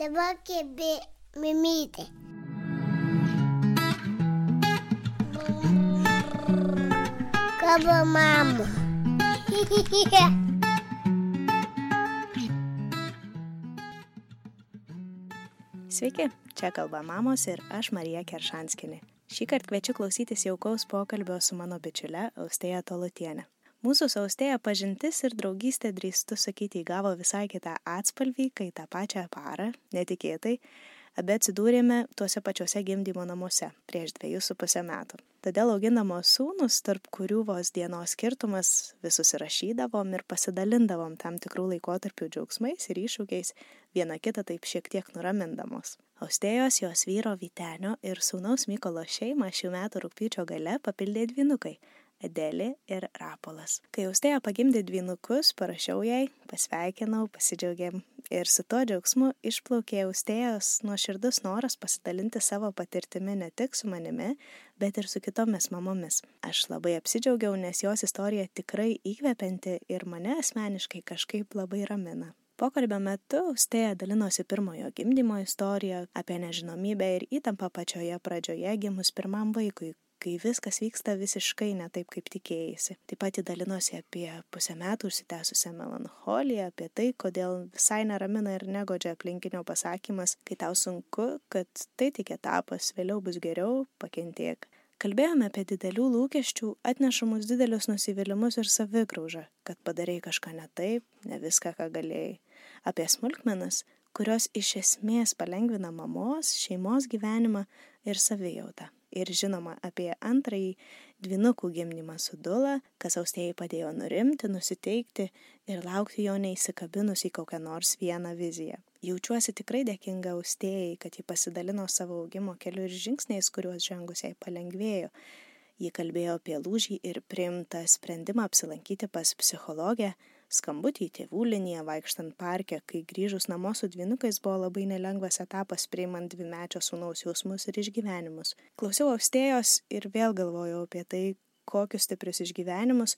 Dabar kėbi mimytė. Kaba mama. Sveiki, čia kalba mamos ir aš Marija Keršanskinė. Šį kartą kviečiu klausytis jaukaus pokalbio su mano bičiule Austėja Tolutienė. Mūsų su Austėja pažintis ir draugystė drįstu sakyti įgavo visai kitą atspalvį, kai tą pačią parą, netikėtai, abi atsidūrėme tuose pačiuose gimdymo namuose prieš dviejus su pusę metų. Todėl augindamos sūnus, tarp kurių vos dienos skirtumas, visus įrašydavom ir pasidalindavom tam tikrų laikotarpių džiaugsmais ir iššūkiais, viena kitą taip šiek tiek nuramindamos. Austėjos jos vyro Vitenio ir sūnaus Mykolo šeimą šių metų rūpyčio gale papildė dvinukai Adelė ir Rapolas. Kai Austėja pagimdė dvynukus, parašiau jai, pasveikinau, pasidžiaugiam ir su tuo džiaugsmu išplaukė Austėjos nuoširdus noras pasidalinti savo patirtimi ne tik su manimi, bet ir su kitomis mamomis. Aš labai apsidžiaugiau, nes jos istorija tikrai įkvepianti ir mane asmeniškai kažkaip labai ramina. Pokalbio metu Austėja dalinosi pirmojo gimdymo istoriją apie nežinomybę ir įtampą pačioje pradžioje gimus pirmam vaikui, kai viskas vyksta visiškai ne taip, kaip tikėjai. Taip pat įdalinosi apie pusę metų užsitęsusią melancholiją, apie tai, kodėl visai neramina ir negodžia aplinkinio pasakymas, kai tau sunku, kad tai tik etapas, vėliau bus geriau, pakentiek. Kalbėjome apie didelių lūkesčių atnešamus didelius nusivylimus ir savigraužą, kad padarėjai kažką ne taip, ne viską, ką galėjai. Apie smulkmenas, kurios iš esmės palengvina mamos, šeimos gyvenimą ir savijautą ir žinoma apie antrąjį dvynukų gimdymą su Dula, kas austėjai padėjo nurimti, nusiteikti ir laukti jo neįsikabinus į kokią nors vieną viziją. Jaučiuosi tikrai dėkinga austėjai, kad ji pasidalino savo augimo keliu ir žingsniais, kuriuos žengusiai palengvėjo. Ji kalbėjo apie lūžį ir priimtą sprendimą apsilankyti pas psichologę, skambutį į tėvų liniją vaikštant parke, kai grįžus namo su dvinukais buvo labai nelengvas etapas priimant dvimečio sūnaus jausmus ir išgyvenimus. Klausiau austėjos ir vėl galvojau apie tai, kokius stiprius išgyvenimus,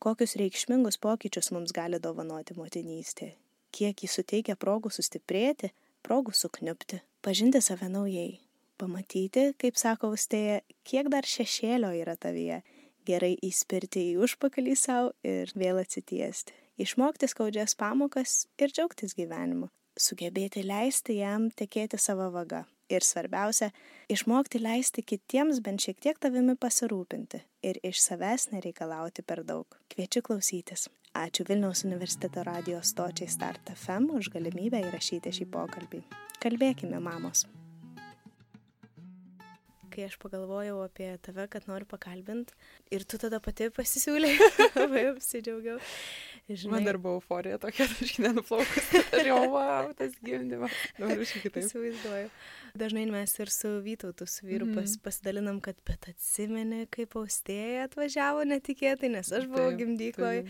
kokius reikšmingus pokyčius mums gali dovanoti motinystė, kiek jis suteikia progų sustiprėti, progų sukniupti, pažinti save naujai, pamatyti, kaip sako austėja, kiek dar šešėlio yra tavyje gerai įspirti į užpakalį savo ir vėl atsitiesti. Išmokti skaudžias pamokas ir džiaugtis gyvenimu. Sugebėti leisti jam tekėti savo vaga. Ir svarbiausia, išmokti leisti kitiems bent šiek tiek tavimi pasirūpinti ir iš savęs nereikalauti per daug. Kviečiu klausytis. Ačiū Vilniaus universiteto radijos stočiai Start FM už galimybę įrašyti šį pokalbį. Kalbėkime, mamos kai aš pagalvojau apie tave, kad noriu pakalbinti ir tu tada pati pasisiūlė, labai apsidžiaugiau. Žinai, Man dar buvo euforija tokia, aš nenuplaukus. Ir jau, wow, tas gimdymas. Noriu šiek tiek. Įsivaizduoju. Dažnai mes ir su Vytautu, su vyru mm. pas, mhm. pasidalinam, kad bet atsimeni, kaip austėja atvažiavo netikėtai, nes aš buvau gimdykloje.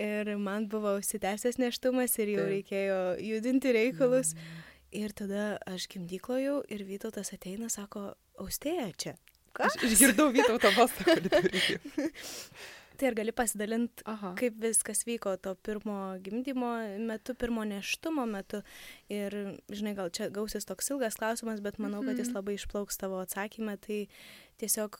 Ir man buvo užsitęsęs neštumas ir jau taip. reikėjo judinti reikalus. Mm. Ir tada aš gimdyklojau ir Vytautas ateina, sako, austėja čia. Ką? Aš išgirdau Vytauto balsą tai ar gali pasidalinti, kaip viskas vyko to pirmo gimdymo metu, pirmo neštumo metu. Ir, žinai, gal čia gausis toks ilgas klausimas, bet manau, kad jis mhm. labai išplauks tavo atsakymą. Tai tiesiog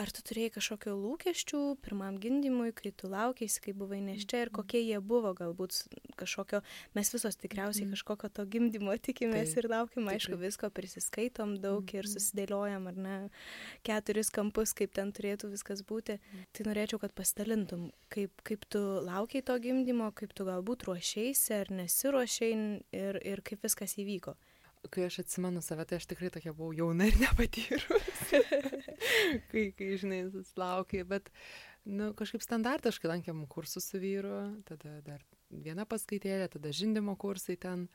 ar tu turėjai kažkokio lūkesčių pirmam gimdymui, kai tu laukiai, kai buvai neščia ir kokie jie buvo, galbūt kažkokio, mes visos tikriausiai mhm. kažkokio to gimdymo tikimės tai, ir laukiam, aišku, visko prisiskaitom daug ir mhm. susidėliojam, ar ne, keturis kampus, kaip ten turėtų viskas būti. Tai norėčiau, kad pasidalintum, kaip, kaip tu laukiai to gimdymo, kaip tu galbūt ruošiaisi ar nesiruošiai ir, ir kaip viskas įvyko kai aš atsimenu save, tai aš tikrai tokia buvau jauna ir nepatyrus. kai, kai, žinai, laukiai, bet, nu, kažkaip standartiškai lankėm kursus su vyru, tada dar viena paskaitėlė, tada žindimo kursai ten,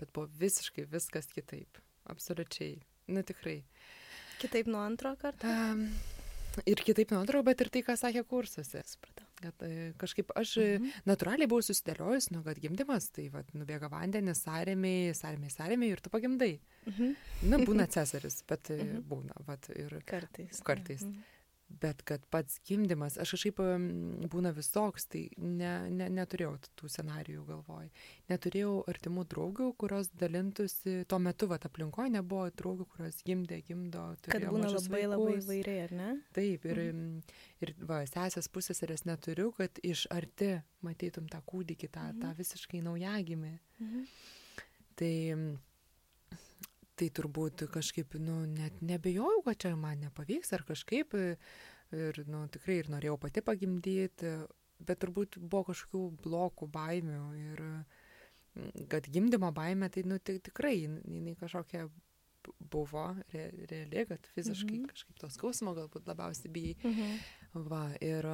bet buvo visiškai viskas kitaip. Absoliučiai. Nu, tikrai. Kitaip nuo antro karto? Um, ir kitaip nuo antro, bet ir tai, ką sakė kursuose. Supratau. Kad e, kažkaip aš e, mhm. natūraliai buvau susidėliojus, nu, kad gimdymas, tai vat, nubėga vandenis, sąrėmiai, sąrėmiai, sąrėmiai ir tu pagimdai. Mhm. Na, būna cesaris, bet e, mhm. būna, vat, ir kartais. Kartais. Mhm. Bet kad pats gimdymas, aš kažkaip būna visoks, tai ne, ne, neturėjau tų scenarijų galvoj. Neturėjau artimų draugių, kurios dalintųsi, tuo metu, va, aplinkoje nebuvo draugių, kurios gimdė, gimdo. Kad būna labai vaikus. labai įvairiai, ar ne? Taip, ir, mhm. ir va, sesės pusėserės neturiu, kad iš arti matytum tą kūdikį, tą, mhm. tą visiškai naujagimį. Mhm. Tai tai turbūt kažkaip, nu, net nebejojau, kad čia man nepavyks ar kažkaip. Ir, nu, tikrai ir norėjau pati pagimdyti, bet turbūt buvo kažkokių blokų, baimių. Ir kad gimdymo baimė, tai, nu, tai tikrai jinai kažkokia buvo re, reali, kad fiziškai mhm. kažkaip to skausmo galbūt labiausiai bijai. Mhm. Va, ir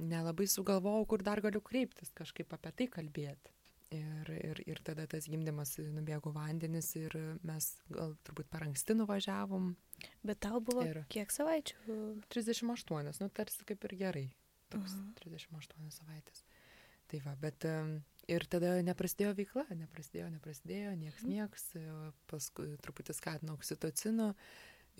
nelabai sugalvojau, kur dar galiu kreiptis, kažkaip apie tai kalbėti. Ir, ir, ir tada tas gimdymas nubėgo vandenis ir mes gal turbūt per anksti nuvažiavom. Bet tau buvo ir kiek savaičių? 38, nu tarsi kaip ir gerai. Toks uh -huh. 38 savaitės. Tai va, bet ir tada neprasidėjo veikla, neprasidėjo, neprasidėjo, nieks, nieks, paskui truputį skatino oksitocino,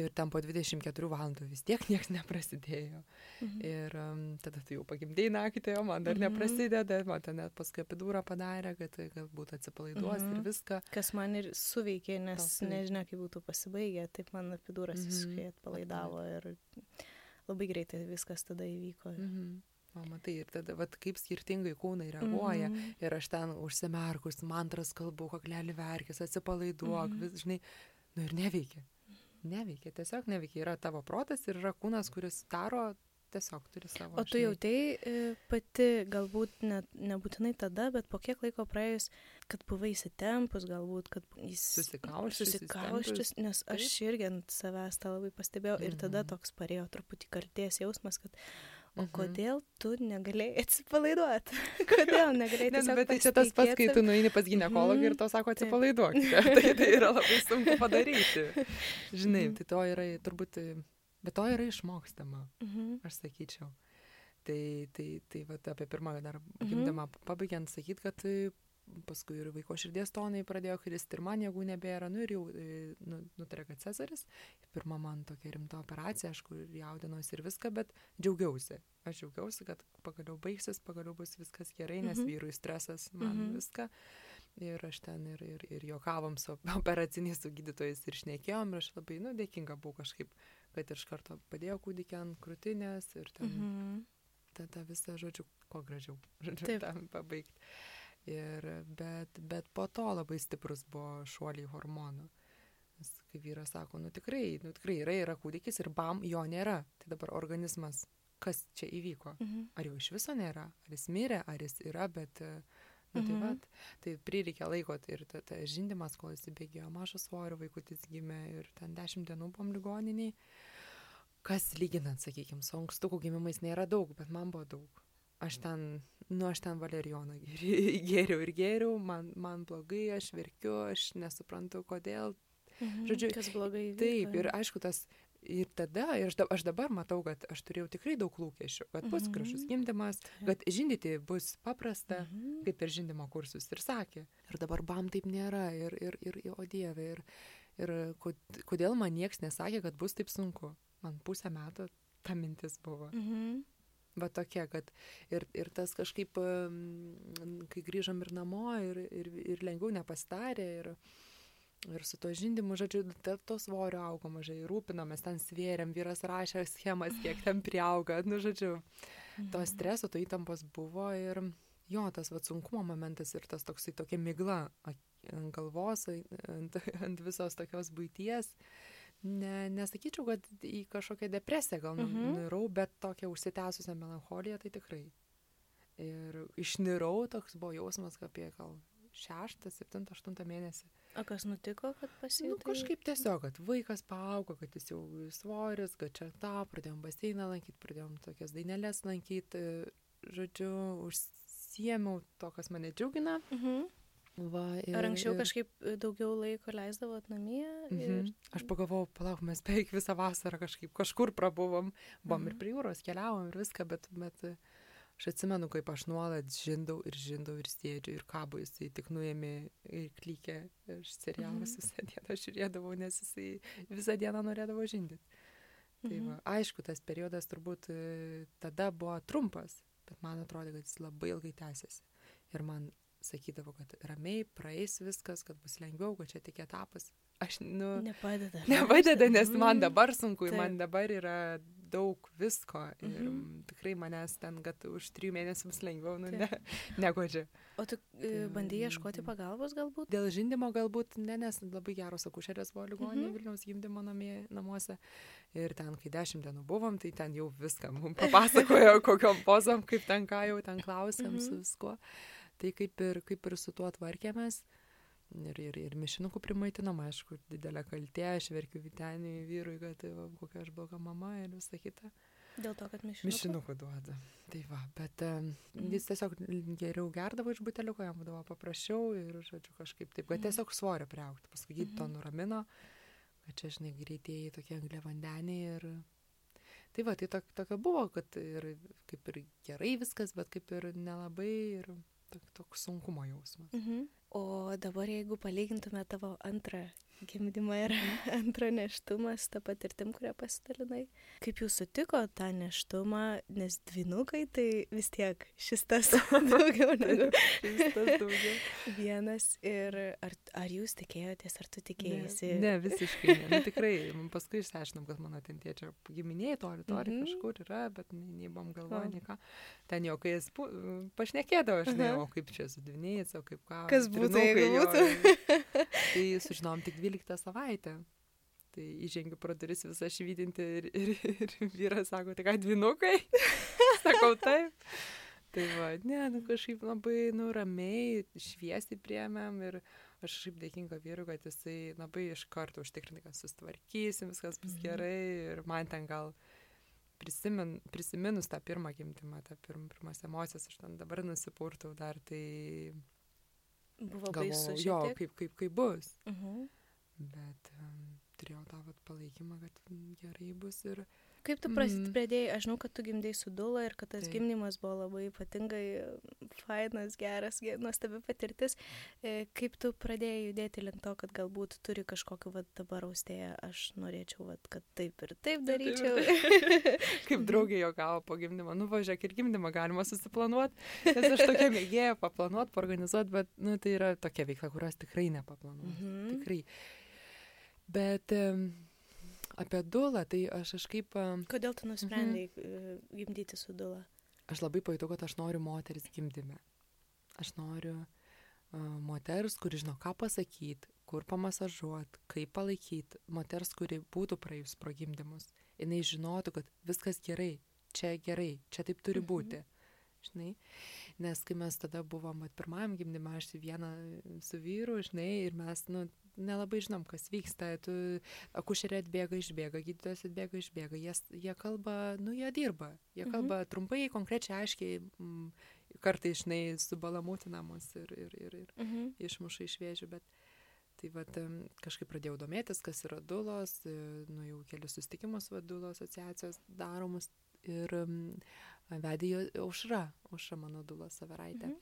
ir ten po 24 valandų vis tiek niekas neprasidėjo. Mhm. Ir um, tada tu jau pagimdėjai naktį, o man dar mhm. neprasideda, man ten net paskui epidūrą padarė, kad galbūt atsipalaiduos mhm. ir viską. Kas man ir suveikė, nes Tau, nežinia, kaip būtų pasibaigę, taip man epidūras mhm. visiškai atpalaidavo ir labai greitai viskas tada įvyko. Mhm. O matai, ir tada, vat, kaip skirtingai kūnai reaguoja. Mm -hmm. Ir aš ten užsimerkus, mantras kalbu, kaklelį verkis, atsipalaiduok, mm -hmm. vis, žinai, nu ir neveikia neveikia, tiesiog neveikia. Yra tavo protas ir yra kūnas, kuris daro, tiesiog turi savo. O tu jautėjai e, pati, galbūt ne, nebūtinai tada, bet po kiek laiko praėjus, kad buvai įsitempus, galbūt, kad jis susikauščius. Susikauščius, nes aš irgi ant savęs tą labai pastebėjau mm. ir tada mhm. toks parėjo truputį kalties jausmas, kad O mhm. kodėl tu negalėjai atsipalaiduoti? kodėl negalėjai atsipalaiduoti? Bet tai čia tas pats, kai tu nueini pas gynekologą mm. ir to sako atsipalaiduok. tai, tai yra labai sunku padaryti. Žinai, mm. tai to yra turbūt, bet to yra išmokstama, aš sakyčiau. Tai, tai, tai va, apie pirmą dar gimdamą mm -hmm. pabaigiant sakyti, kad paskui ir vaiko širdies tonai pradėjo kristi ir man jėgų nebėra, nu ir jau e, nu, nutarė, kad Cezaris. Pirma man tokia rimta operacija, aišku, jaudinosi ir viską, bet džiaugiausi. Aš džiaugiausi, kad pagaliau baigsis, pagaliau bus viskas gerai, nes mm -hmm. vyrui stresas man mm -hmm. viską. Ir aš ten ir, ir, ir juokavom su operaciniais su gydytojais ir šnekėjom ir aš labai, nu, dėkinga buvau kažkaip, kad iš karto padėjau kūdikį ant krūtinės ir ten, mm -hmm. tada visą, žodžiu, kuo gražiau, žodžiu, Taip. tam pabaigti. Ir, bet, bet po to labai stiprus buvo šuoliai hormonų. Nes kai vyras sako, nu tikrai, nu tikrai yra, yra kūdikis ir bam, jo nėra. Tai dabar organizmas, kas čia įvyko? Mhm. Ar jau iš viso nėra? Ar jis mirė, ar jis yra, bet... Nu, tai, mhm. vat, tai prireikė laiko tai ir ta, ta žindimas, kol įsibėgėjo mažas svorio, vaikutis gimė ir ten dešimt dienų buvom ligoniniai. Kas lyginant, sakykime, su ankstukų gimimais nėra daug, bet man buvo daug aš ten, nu, aš ten valerijoną gėriau ir gėriau, man, man blogai, aš verkiu, aš nesuprantu, kodėl. Mhm, Žodžiu, kas blogai. Vyko. Taip, ir aišku, tas ir tada, ir aš, aš dabar matau, kad aš turėjau tikrai daug lūkesčių, kad bus mhm. gražus gimdymas, kad žindyti bus paprasta, mhm. kaip per žindimo kursus ir sakė. Ir dabar bam taip nėra, ir, ir, ir, ir o dieve, ir, ir kodėl man nieks nesakė, kad bus taip sunku. Man pusę metų ta mintis buvo. Mhm. Va tokia, kad ir, ir tas kažkaip, kai grįžom ir namo, ir, ir, ir lengviau nepastarė, ir, ir su to žindimu, žodžiu, to svorio augo mažai, rūpinomės, ten svėrėm, vyras rašė schemas, kiek ten priauga, nu, žodžiu, to mhm. streso, to įtampos buvo ir jo, tas va sunkumo momentas ir tas toksai tokia migla ant galvos, ant, ant visos tokios būties. Uh, ne, nesakyčiau, kad į kažkokią depresiją gal mm -hmm. nirau, bet tokią užsitęsusią melancholiją tai tikrai. Ir išnirau, toks buvo jausmas, kad apie gal šeštą, septintą, aštuntą mėnesį. O kas nutiko, kad pasijutai? Nu, kažkaip tiesiog, kad vaikas paaugo, kad jis jau svoris, kad čia tą, pradėjom baseiną lankyti, pradėjom tokias dainelės lankyti, žodžiu, užsiemiau to, kas mane džiugina. Mhm. Va, ir, Ar anksčiau ir... kažkaip e, daugiau laiko leisdavot namie? Ir... Mhm. Aš pagalvojau, palauk, mes beveik visą vasarą kažkaip kažkur prabuvom, buvom mhm. ir prie jūros, keliavom ir viską, bet, bet e, aš atsimenu, kaip aš nuolat žindau ir žindau ir sėdžiu ir kabo jisai tik nuėmė ir klykė iš serialus mhm. visą dieną žiūrėdavau, nes jisai visą dieną norėdavo žindyti. Tai Mhm. va, aišku, tas periodas turbūt e, tada buvo trumpas, bet man atrodo, kad jis labai ilgai tęsiasi. Ir man sakydavo, kad ramiai praeis viskas, kad bus lengviau, kad čia tik etapas. Aš, nu, Nepadeda. nepadeda, nes man Mhm. dabar sunku, Taip. man dabar yra daug visko. Ir mm, tikrai manęs ten, kad už trijų mėnesių bus lengviau, nu, ne, negu čia. O tu e, bandai ieškoti Mhm. pagalbos galbūt? Dėl žindimo galbūt ne, nes labai geros akušerės buvo ligoninė Mhm. Vilniaus gimdymo namie, namuose. Ir ten, kai dešimt dienų buvom, tai ten jau viską mums papasakojo, kokiam pozom, kaip ten ką jau ten klausėm su Mhm. viskuo. Tai kaip ir, kaip ir su tuo tvarkėmės. Ir, ir, ir mišinukų primaitinam, aišku, didelė kaltė, aš verkiu Viteniui vyrui, kad tai va, kokia aš bloga mama ir visa kita. Dėl to, kad mišinukų. Mišinukų duoda. Tai va, bet um, Mhm. jis tiesiog geriau gerdavo iš buteliuko, jam būdavo paprasčiau ir, žodžiu, kažkaip taip, kad Mhm. tiesiog svorio priaukti. Paskui gydyto Mhm. nuramino, kad čia, žinai, greitieji tokie angliavandeniai ir... Tai va, tai tok, tokio buvo, kad ir kaip ir gerai viskas, bet kaip ir nelabai ir tok, toks sunkumo jausmas. Mhm. O dabar, jeigu palygintume tavo antrą gimdymą ir antrą neštumą su tą patirtim, kurią pasidalinai, kaip jūs sutiko tą neštumą, nes dvinukai tai vis tiek šis tas daugiau negu vienas. Ir ar, ar jūs tikėjotės, ar tu tikėjai? Ne, ne, visiškai ne. Nu, tikrai, paskui išsiaiškinom, kad mano ten tėčio giminėjai tori, tori Mhm. kažkur yra, bet nei, nei buvom galvoję, nei ką. Ten jau, kai jis pašnekėdavo, aš nežinau, kaip čia su dvyniais, o kaip ką. Kas būtų, jeigu jo, būtų? ir- Tai sužinom tik 12 savaitę. Tai įžengiu pro duris visą švydinti ir, ir, ir vyras sako, tai ką, dvinukai? Sakau, taip. Tai va, ne, nu kažkaip labai, nu, ramiai, šviesiai priemėm ir aš šiaip dėkinga vyrui, kad jisai labai iš karto užtikrinai, kad sustvarkysim, viskas bus Mhm. gerai ir man ten gal prisimin, prisiminus tą pirmą gimdymą, tą pirm, pirmas emocijas, aš ten dabar nusipurtau dar, tai Buvo galvojau, jo, tiek. kaip, kaip, kaip bus. Mhm. Bet um, turėjau tą vat, palaikymą, kad gerai bus ir Kaip tu Mhm. prasidėjai, aš žinau, kad tu gimdėjai su Dula ir kad tas Taip. gimdymas buvo labai ypatingai e, fainas, geras, ge- nuostabi patirtis. E, Kaip tu pradėjai judėti link to, kad galbūt turi kažkokiu, va dabar austėje, aš norėčiau, va, kad taip ir taip daryčiau. kaip Mhm. draugė jo gavo po gimdymo, nu važiuok ir gimdymą galima susiplanuoti, nes aš tokia mėgėja paplanuoti, organizuoti, bet nu, tai yra tokia veikla, kurios tikrai nepaplanuoju. Mhm. Tikrai. Bet em, apie dulą, tai aš kažkaip, Kodėl tu nusprendai mhm. gimdyti su Dula? aš labai pajutau, kad aš noriu moteris gimdyme. Aš noriu uh, moters, kuri žino, ką pasakyti, kur pamasažuoti, kaip palaikyti. Moters, kuri būtų praėjus pro gimdymus. Jis žinotų, kad viskas gerai, čia gerai, čia taip turi Mhm. būti. Žinai, nes kai mes tada buvom vat, pirmajam gimdymą, aš vieną su vyru, žinai, ir mes, nu, nelabai žinom, kas vyksta. Tu akušerė atbėga, išbėga, gydytojas atbėga, išbėga. Jie, jie kalba, nu, jie dirba. Jie Mhm. kalba trumpai, konkrečiai, aiškiai, mm, kartais, žinai, subalamutinamos ir, ir, ir, ir Mhm. išmuša iš vėžių, bet tai vat, kažkaip pradėjau domėtis, kas yra dulos, e, nu jau kelius susitikimus vadulo asociacijos daromus ir vedė aušra, aušra mano dulo savaraitė. Mhm.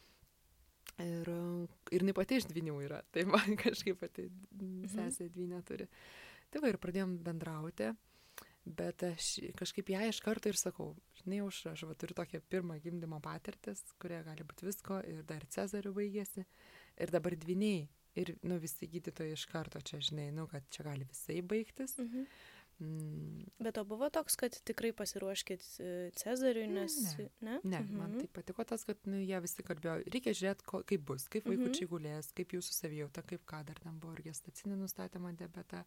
Ir, e, ir jinai pati iš dvinių yra, tai man kažkaip pati Mhm. sesė dvinė turi. Tai va ir pradėjom bendrauti, bet aš kažkaip ją iš karto ir sakau, žinai, aušra, aš va turiu tokią pirmą gimdymo patirtis, kurie gali būti visko ir dar Cezariu baigėsi ir dabar dviniai. Ir, nu, visi gydytojai iš karto čia, žinai, nu, kad čia gali visai baigtis. Mhm. Mm, Bet to buvo toks, kad tikrai pasiruoškit e, Cezariui, Ne, nes... ne. Ne, Ne, mhm. man Mhm. tai patiko tas, kad nu, jie visi kalbėjo, reikia žiūrėti, ko, kaip bus, kaip Mhm. vaikučiai gulės, kaip jūsų savijauta, kaip ką dar ten buvo, ir gestacinį nustatymą diabetą,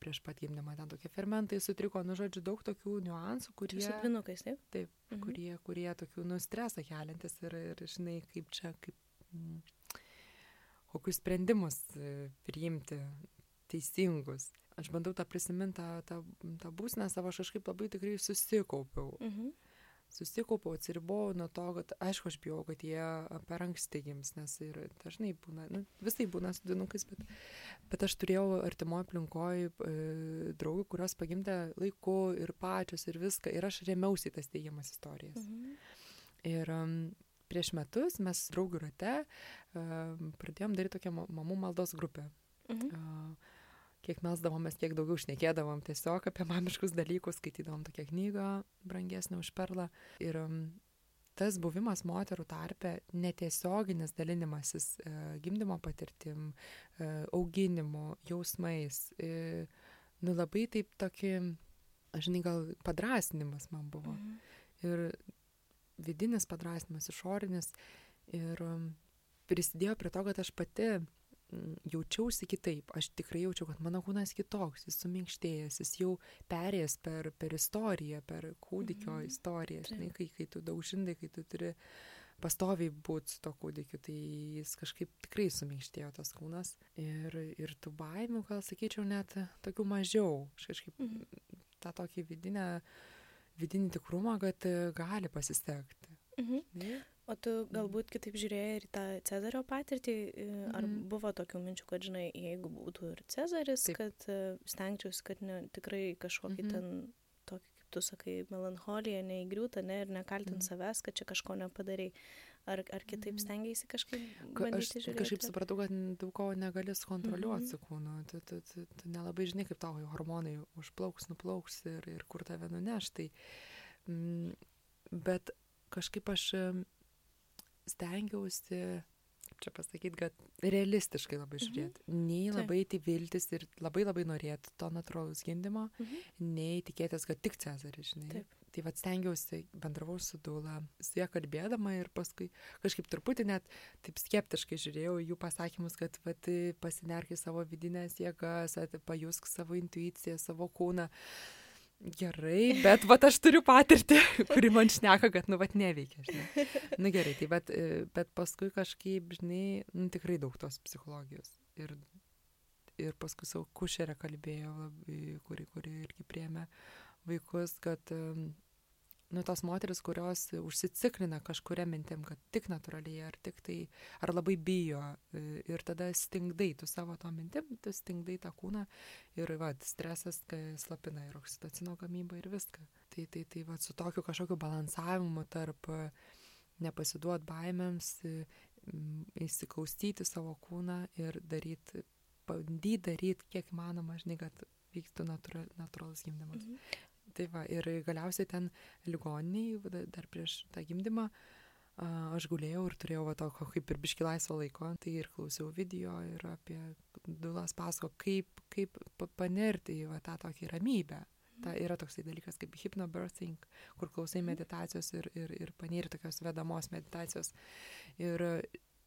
prieš pat gimdymą ten tokie fermentai sutriko, nu žodžiu, daug tokių niuansų, kurie, su dvinukais, taip? taip, Mhm. kurie, kurie tokių nustresą keliantis ir, ir žinai, kaip čia, kaip, mm, kokius sprendimus e, priimti teisingus. Aš bandau tą prisiminti, tą, tą, tą būsnę savo, aš kažkaip labai tikrai susikaupiau Mhm. susikaupiau, atsiribojau nuo to, kad aišku, aš bijau, kad jie per anksti gims, nes ir dažnai būna, nu, visai būna su dinukais, bet, bet aš turėjau artimoje aplinkoje e, draugų, kurios pagimdė laiku ir pačios ir viską, ir aš remiausi tas teigiamas istorijas. Mhm. Ir um, prieš metus mes draugų rate um, pradėjom daryti tokią ma- mamų maldos grupę. Mhm. Uh, kiek melsdavomės, kiek daugiau šnekėdavom tiesiog apie mamiškus dalykus, skaitydavom tokią knygą brangesnę už perlą. Ir um, tas buvimas moterų tarpe, netiesioginis dalinimasis e, gimdymo patirtim, e, auginimu, jausmais, e, nu labai taip tokį, aš žinai, gal padrasinimas man buvo. Mhm. Ir vidinis padrasinimas, išorinis. Ir um, prisidėjo prie to, kad aš pati jaučiausi kitaip. Aš tikrai jaučiau, kad mano kūnas kitoks, jis suminkštėjęs, jis jau perėjęs per, per istoriją, per kūdikio mhm. istoriją. Žinai, kai, kai tu daug žindai, kai tu turi pastoviai būti su to kūdikiu, tai jis kažkaip tikrai suminkštėjo tas kūnas. Ir, ir tų baimių, gal sakyčiau, net tokių mažiau. Aš kažkaip mhm. tą tokį vidinę, vidinį tikrumą, kad gali pasisekti. Mhm. O tu galbūt kitaip žiūrėjai ir tą Cezario patirtį, ar mm. buvo tokių minčių, kad, žinai, jeigu būtų ir Cezaris, Taip. kad uh, stengčiausi, kad ne, tikrai kažkokį mm -hmm. ten tokį, kaip tu sakai, melancholiją neįgriūtą, ne, ir nekaltint mm. savęs, kad čia kažko nepadarai. Ar, ar kitaip mhm. stengiaisi kažkaip bandyti žiūrėti? Aš kažkaip supratau, kad daug ko negali sukontroliuoti mm -hmm. su kūnu. Tu, tu, tu, tu nelabai žinai, kaip tavo hormonai užplauks, nuplauks ir, ir kur tave nuneš. Tai, mm, bet kažkaip aš stengiausi, čia pasakyti, kad realistiškai labai mhm. žiūrėti. Mhm. Nei labai tai viltis ir labai labai norėti to natūralaus gimdymo, mhm. nei tikėtis, kad tik Cezaris, žinai. Taip. Tai vad stengiausi, bendravau su Dula, su ją kalbėdama ir paskui kažkaip truputį net taip skeptiškai žiūrėjau jų pasakymus, kad vat, pasinerk į savo vidinės jėgas, pajusk savo intuiciją, savo kūną. Gerai, bet vat aš turiu patirtį, kuri man šneka, kad, nu, vat neveikia, žinai. Nu gerai, tai bet, e, bet paskui kažkaip, žinai, nu, tikrai daug tos psichologijos. Ir, ir paskui savo kušerę kalbėjo, kuri, kuri irgi priemė vaikus, kad um, nu, tos moteris, kurios užsiciklina kažkuria mintim, kad tik natūraliai, ar tik tai, ar labai bijo, e, ir tada stingdai tu savo to mintim, tu stingdai tą kūną ir, va, stresas slapina ir oksitocino gamybą ir viską. Tai, tai, tai, va, su tokiu kažkokiu balansavimu tarp nepasiduot baimėms, įsiklausyti savo kūną ir daryti, bandyti daryti kiek įmanoma, žinai, kad vyktų natūralus gimdymas. Mhm. Tai va, ir galiausiai ten ligoniniai, dar prieš tą gimdymą, aš gulėjau ir turėjau va tokio kaip ir biški laisvo laiko, tai ir klausiau video ir apie Dulas pasako, kaip, kaip panerti į va tą tokį ramybę. Ta yra toksai dalykas kaip hypnobirthing, kur klausai mhm. meditacijos ir, ir, ir panėri tokios vedamos meditacijos. Ir,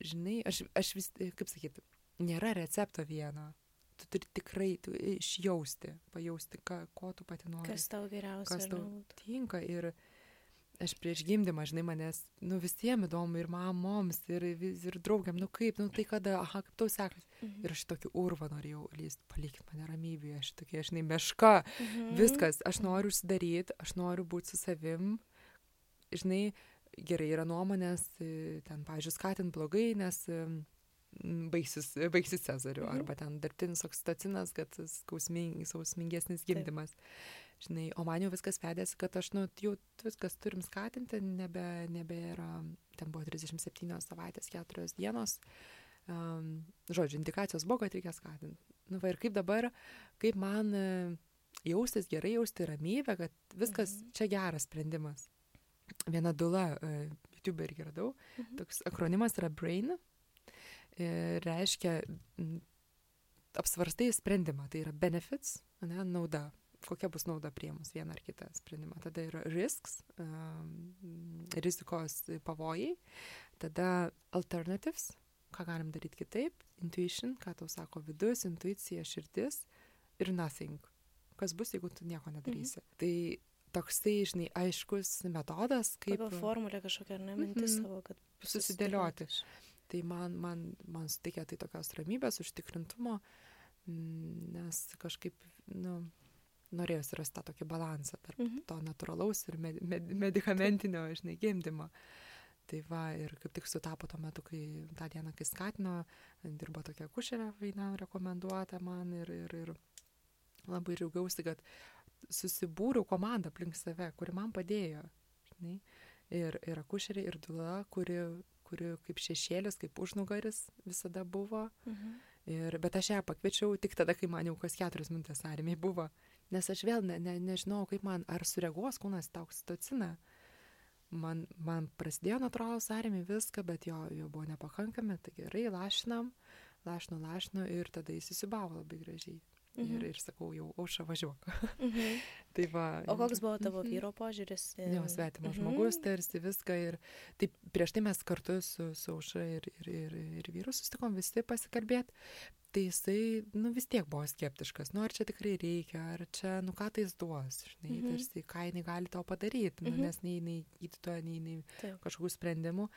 žinai, aš, aš vis, kaip sakyti, nėra recepto vieno tu turi tikrai tu išjausti, pajausti, ką, ko tu pati nori. Kas tau geriausia. Kas tau tinka. Ir aš prieš gimdymą, žinai, manęs, nu visiems įdomu, ir mamoms, ir, ir draugiam, nu kaip, nu tai kada, aha, kaip tau sekasi. Mhm. Ir aš tokį urvą norėjau lysti, palikit mane ramybėje, aš tokia, žinai, meška, mhm. viskas, aš noriu užsidaryti, aš noriu būti su savim, žinai, gerai yra nuomonės, ten, pažiūrėjau, skatint blogai, nes baigsis, baigsis Cezariu, mhm. arba ten dirbtinis oksitocinas, kad skausming, skausmingesnis gimdymas. Taip. Žinai, o man jau viskas vedėsi, kad aš, nu, jau viskas turim skatinti, nebe, nebėra, ten buvo 37 savaitės, 4 dienos. Um, žodžiu, indikacijos buvo, kad reikia skatinti. Nu, va ir kaip dabar, kaip man uh, jaustis gerai, jausti ramybę, kad viskas mhm. čia geras sprendimas. Viena dula, uh, YouTube irgi radau, mhm. toks akronimas yra BRAIN, E, reiškia apsvarstai sprendimą, tai yra benefits, ne, nauda, kokia bus nauda priemus vieną ar kitą sprendimą. Tada yra risks, um, rizikos pavojai, tada alternatives, ką galim daryti kitaip, intuition, ką tau sako vidus, intuicija, širdis ir nothing, kas bus, jeigu tu nieko nedarysi. Mhm. Tai toksai, žinai, aiškus metodas, kaip... Pagal formulę kažkokią, ne, mintis mm -hmm. savo, kad susidėlioti. susidėlioti tai man, man, man suteikė tai tokios ramybės, užtikrintumo, mm, nes kažkaip, nu, norėjusi rasti tą tokį balansą tarp mhm. to natūralaus ir med, med, medicamentinio, žinai, gimdymo. Tai va, ir kaip tik sutapo tuo metu, kai tą dieną, kai skatino, dirbo tokia kušerė, vaina rekomenduota man ir, ir, ir labai džiaugiausi, kad susibūriau komandą aplink save, kuri man padėjo. Žinai, ir, ir akušerė, ir dula, kuri kuri kaip šešėlis, kaip užnugaris visada buvo. Mhm. Ir, bet aš ją pakviečiau tik tada, kai man jau kas keturias minutės armiai buvo. Nes aš vėl ne, ne, nežinau, kaip man, ar sureaguos kūnas tą oksitociną. Man, man prasidėjo natūralus armiai viską, bet jo, jo buvo nepakankami, tai gerai, lašinam, lašinu, lašinu ir tada jis įsibavo labai gražiai. Mhm. Ir, ir sakau, jau, auša važiuok. Mhm. tai va. O koks buvo tavo Mhm. vyro požiūris? Jo, svetimas žmogus, tarsi viską. Ir taip prieš tai mes kartu su, su auša ir, ir, ir, ir vyru susitikom visi pasikalbėti. Tai jisai, nu vis tiek buvo skeptiškas, nu ar čia tikrai reikia, ar čia, nu ką tai jis duos, žinai, Mhm. tarsi ką jinai gali tau padaryti, nu, Mhm. nes nei, nei gydytoja, nei, nei Taip. kažkokių sprendimų.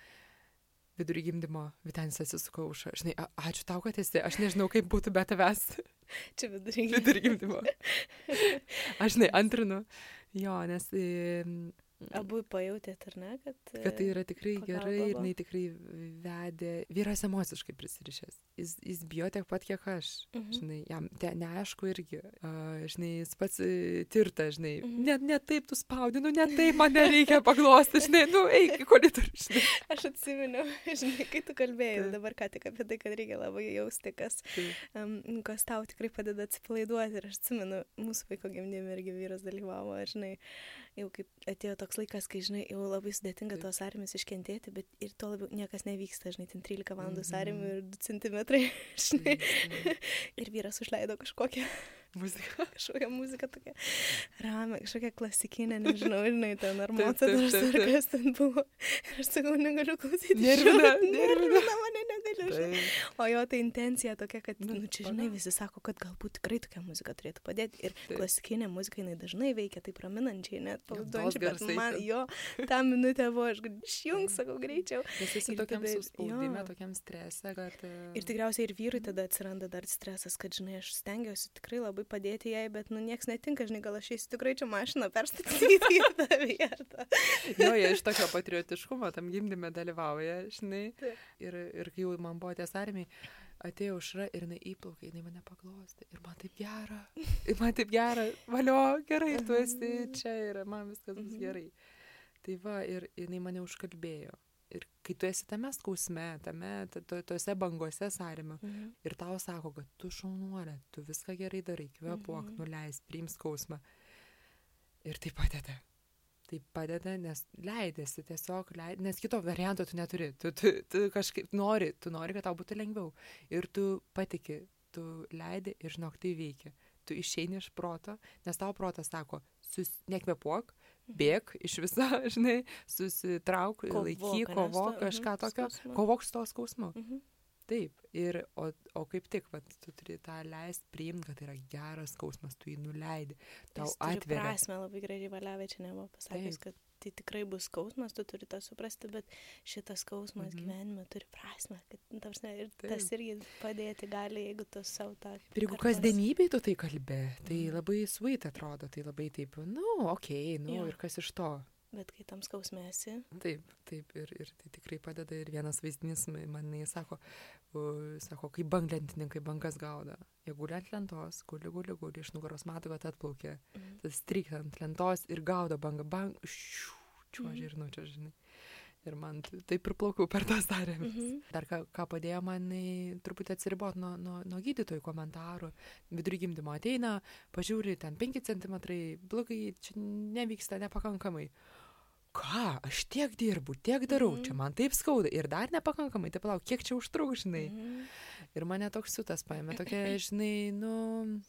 Vidurį gimdymo Vitenis atsisuko už, žinai, a, ačiū tau, kad esi, aš nežinau, kaip būtų be tavęs Čia vidury. vidurį gimdymo. Aš, žinai, antrinu, jo, nes Abu pajutėt, ar ne, kad... kad tai yra tikrai pagalba gerai ir jinai tikrai vedė. Vyras emociškai prisirišęs. Jis, jis bijo tiek pat, kiek aš. Mhm. Žinai, jam te, neaišku irgi. Uh, žinai, jis pats uh, tirta, žinai. Mhm. Ne, ne taip tu spaudi, nu ne taip man nereikia paglosti, žinai, nu eik į koridorių. Aš atsimenu, žinai, kai tu kalbėjai Taip. dabar ką tik apie tai, kad reikia labai jausti, kas, Taip. um, kas tau tikrai padeda atsipalaiduoti. Ir aš atsimenu, mūsų vaiko gimdyme irgi vyras dalyvavo, žinai, jau kaip atėjo toks laikas, kai, žinai, jau labai sudėtinga Taip. tos armijos iškentėti, bet ir to labiau niekas nevyksta, žinai, ten 13 valandų Mhm. mhm. armijų ir 2 cm, žinai. Ir vyras užleido kažkokią, Muzika. kažkokią muziką tokią ramę, kažkokią klasikinę, nežinau, žinai, ten ar taip, ar kas ten buvo. Ir aš sakau, negaliu klausyti. Nervina, nervina. mane, negaliu. žinai. O jo ta intencija tokia, kad, Nu, nu, čia, žinai, visi sako, kad galbūt tikrai tokia muzika turėtų padėti. Ir Taip. klasikinė muzika, jinai dažnai veikia taip raminančiai, net tos bet man jo, tą minutę buvo, aš galiu išjung, sakau, greičiau. Nes esi tokiam suspaudime, tokiam strese, kad... e, Ir tikriausiai ir vyrui tada atsiranda dar stresas, kad, žinai, aš stengiuosi tikrai labai padėti jai, bet, nu, nieks netinka, žinai, gal aš eisiu tikrai čia mašiną perstatyti į tą vietą. Jo, jie iš tokio patriotiškumo tam gimdyme dalyvauja, žinai. Taip. Ir, ir kai jau man buvo ties armiai, atėjo užra ir jinai įplaukė, jinai mane paglostė. Ir man taip gera. Ir man taip gera. Valio, gerai, tu esi čia ir man viskas bus Mhm. gerai. Tai va, ir jinai mane užkalbėjo. Ir kai tu esi tame skausme, tame, ta- to- tose bangose sąrime, Mhm. ir tau sako, kad tu šaunuolė, tu viską gerai darai, kvepuok, Mhm. nuleis, priim skausmą. Ir tai padeda. Tai padeda, nes leidėsi tiesiog, leid... nes kito varianto tu neturi. Tu, tu, tu kažkaip nori, tu nori, kad tau būtų lengviau. Ir tu patiki, tu leidi ir žinok, tai veikia. Tu išeini iš proto, nes tau protas sako, sus... nekvepuok, bėg iš viso, žinai, susitrauk, Kovok, laikyk, kovok, kažką mhm, tokio, skausmu. kovok su to skausmu. Mhm. Taip, ir, o, o kaip tik, vat, tu turi tą leist priimti, kad tai yra geras skausmas, tu jį nuleidi, tau atveria. prasme labai gražiai valiavė čia nebuvo pasakęs, kad tai tikrai bus skausmas, tu turi tą suprasti, bet šitas skausmas Mhm. gyvenime turi prasme, kad nu, prasme, ir Taip. tas irgi padėti gali, jeigu tu savo tą... Ir jeigu kasdienybėj tu tai kalbė, tai Mhm. labai sweet atrodo, tai labai taip, nu, okei, okay, nu Jo. ir kas iš to. Bet kai tam skausmėsi, Taip, taip, ir, ir tai tikrai padeda. Ir vienas vaizdinys ma- man jis sako, u, sako, kaip banglentininkai bangas gauda. Jie guli ant lentos, guli, guli, guli, iš nugaros mato, kad atplaukė. Mhm. Tas stryk ant lentos ir gaudo bangą, bang, šiu, čiuožė Mhm. ir nučia, žinai. Ir man taip ir plaukiau per tas darėmis. Mhm. Dar ką, ką padėjo man truputį atsiribot nuo, nuo, nuo gydytojų komentarų. Vidury gimdymo ateina, pažiūri, ten 5 cm, blogai, čia nevyksta nepakankamai. Ką, aš tiek dirbu, tiek darau, Mhm. čia man taip skauda ir dar nepakankamai, tai palauk, kiek čia užtruks, žinai. Mhm. Ir mane toks siutas paėmė, tokia, žinai, nu,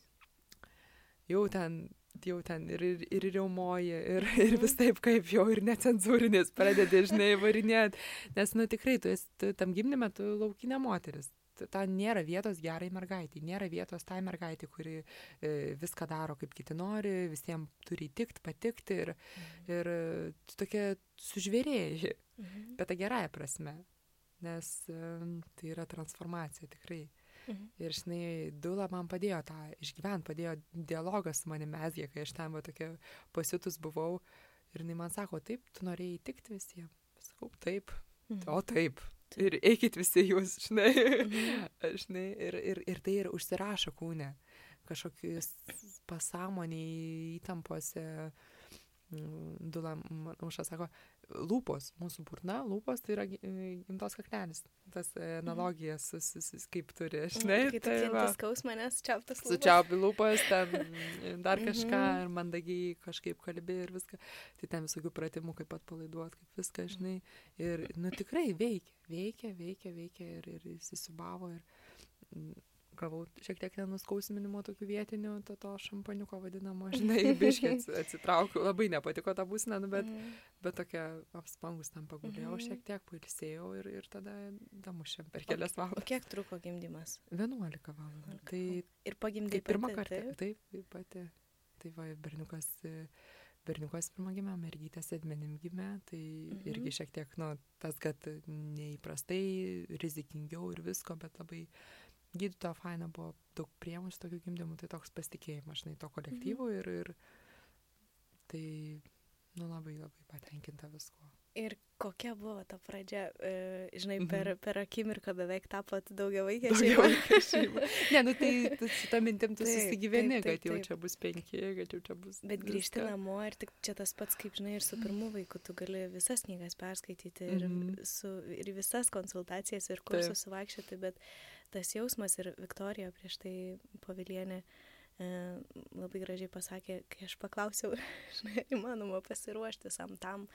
jau ten, jau ten ir, ir, ir riaumoji, ir, ir vis taip kaip jau ir necenzūrinis pradedi, žinai, varinėt. Nes, nu, tikrai, tu esi tu, tam gimdyme, tu laukinė moteris. Ten nėra vietos gerai mergaitai, nėra vietos tai mergaitai, kuri e, viską daro kaip kiti nori, visiems turi įtikti, patikti ir, ir e, tokia sužvėrėjai, Mhm. bet tą gerąją prasme. Nes e, tai yra transformacija tikrai. Mhm. Ir žinai, Dula man padėjo tą išgyventi, padėjo dialogą su manimi mesgė, kai aš ten va tokia pasiutus buvau. Ir jinai man sako, taip, tu norėjai įtikti visiems. Sakau, taip, Mhm. o taip. Ir eikit visi jūs, žinai. Mhm. žinai ir, ir, ir tai ir užsirašo kūne. Kažkokius pasąmoniai įtampose. mm, Dula Uša sako, lūpos, mūsų burna, lūpos tai yra e, gimtos kaklelis. Tas e, analogijas, su, su, su, kaip turi, žinai. Tu tai kenti skausmą, nes čiaptas lūpas. Sučiaupi lūpas, ten dar kažką Mhm. ir mandagiai kažkaip kalbi ir viską. Tai ten visokių pratimų, kaip atpalaiduot, kaip viską, žinai. Ir, nu, tikrai veikia, veikia, veikia, veikia ir, ir įsisubavo. Ir mm, gavau šiek tiek nenuskausminimo tokių vietinių, to, to šampaniuko vadinamo, žinai, biškiai atsitraukiau. Labai nepatiko ta būsina, nu, bet, Mhm. bet tokia apspangus tam pagulėjau Mhm. šiek tiek, pailsėjau ir, ir tada damušėm per O- kelias O valandas. kiek truko gimdymas? 11 valandų. 11 Tai Ir pagimdai Tai pirmą kartą. taip? Taip, pati. Tai va, berniukas, berniukas pirmą gimė, mergytė sėdmenim gimė, tai Mhm. mhm. irgi šiek tiek, nu, tas, kad neįprastai, rizikingiau ir visko, bet labai gydytojo faina buvo daug priemusių tokių gimdymų, tai toks pasitikėjimas, žinai, to kolektyvų ir, ir tai, nu, labai labai patenkinta visko. Ir kokia buvo ta pradžia, e, žinai, Mhm. per, per akimirką beveik tapot daugia vaikė šeima. Ne, nu tai su ta mintim tu susigyveni, kad jau čia bus penki, kad jau čia bus. Bet grįžti viską. namo ir tik čia tas pats, kaip žinai, ir su pirmu vaiku, tu gali visas knygas perskaityti ir, Mhm. su, ir visas konsultacijas ir kursus suvaikščioti, bet tas jausmas ir Viktorija prieš tai pavilienė e, labai gražiai pasakė, kai aš paklausiau, įmanoma pasiruošti sam tam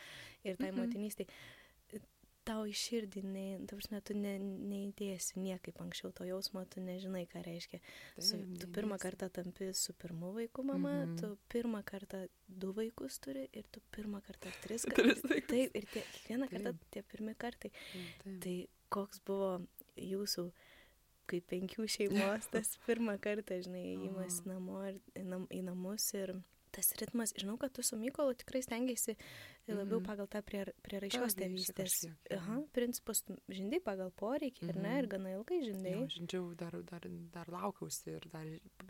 ir tai Mhm. motinystai. Tau iš širdį, ne, ta prasme, tu ne, neįdėsi niekaip anksčiau to jausmo, tu nežinai, ką reiškia. Su, Taip, tu pirmą kartą tampi su pirmu vaiku mama, Mhm. tu pirmą kartą du vaikus turi ir tu pirmą kartą tris kartus. Taip, ir tie, kiekvieną kartą Taip. tie pirmi kartai. Taip. Tai koks buvo jūsų, kaip penkių šeimos, tas pirmą kartą, žinai, įėjimas Aha. namo ir į, nam, į namus ir tas ritmas, žinau, kad tu su Mykolu tikrai stengiasi labiau Mhm. pagal tą prie, prieraišios ryšį tėvystės. Aha, mhm. principus žindai pagal poreikį, ar ne, ir Mhm. gana ilgai žindai. Jo, žindžiau, dar, dar, dar laukiausi ir dar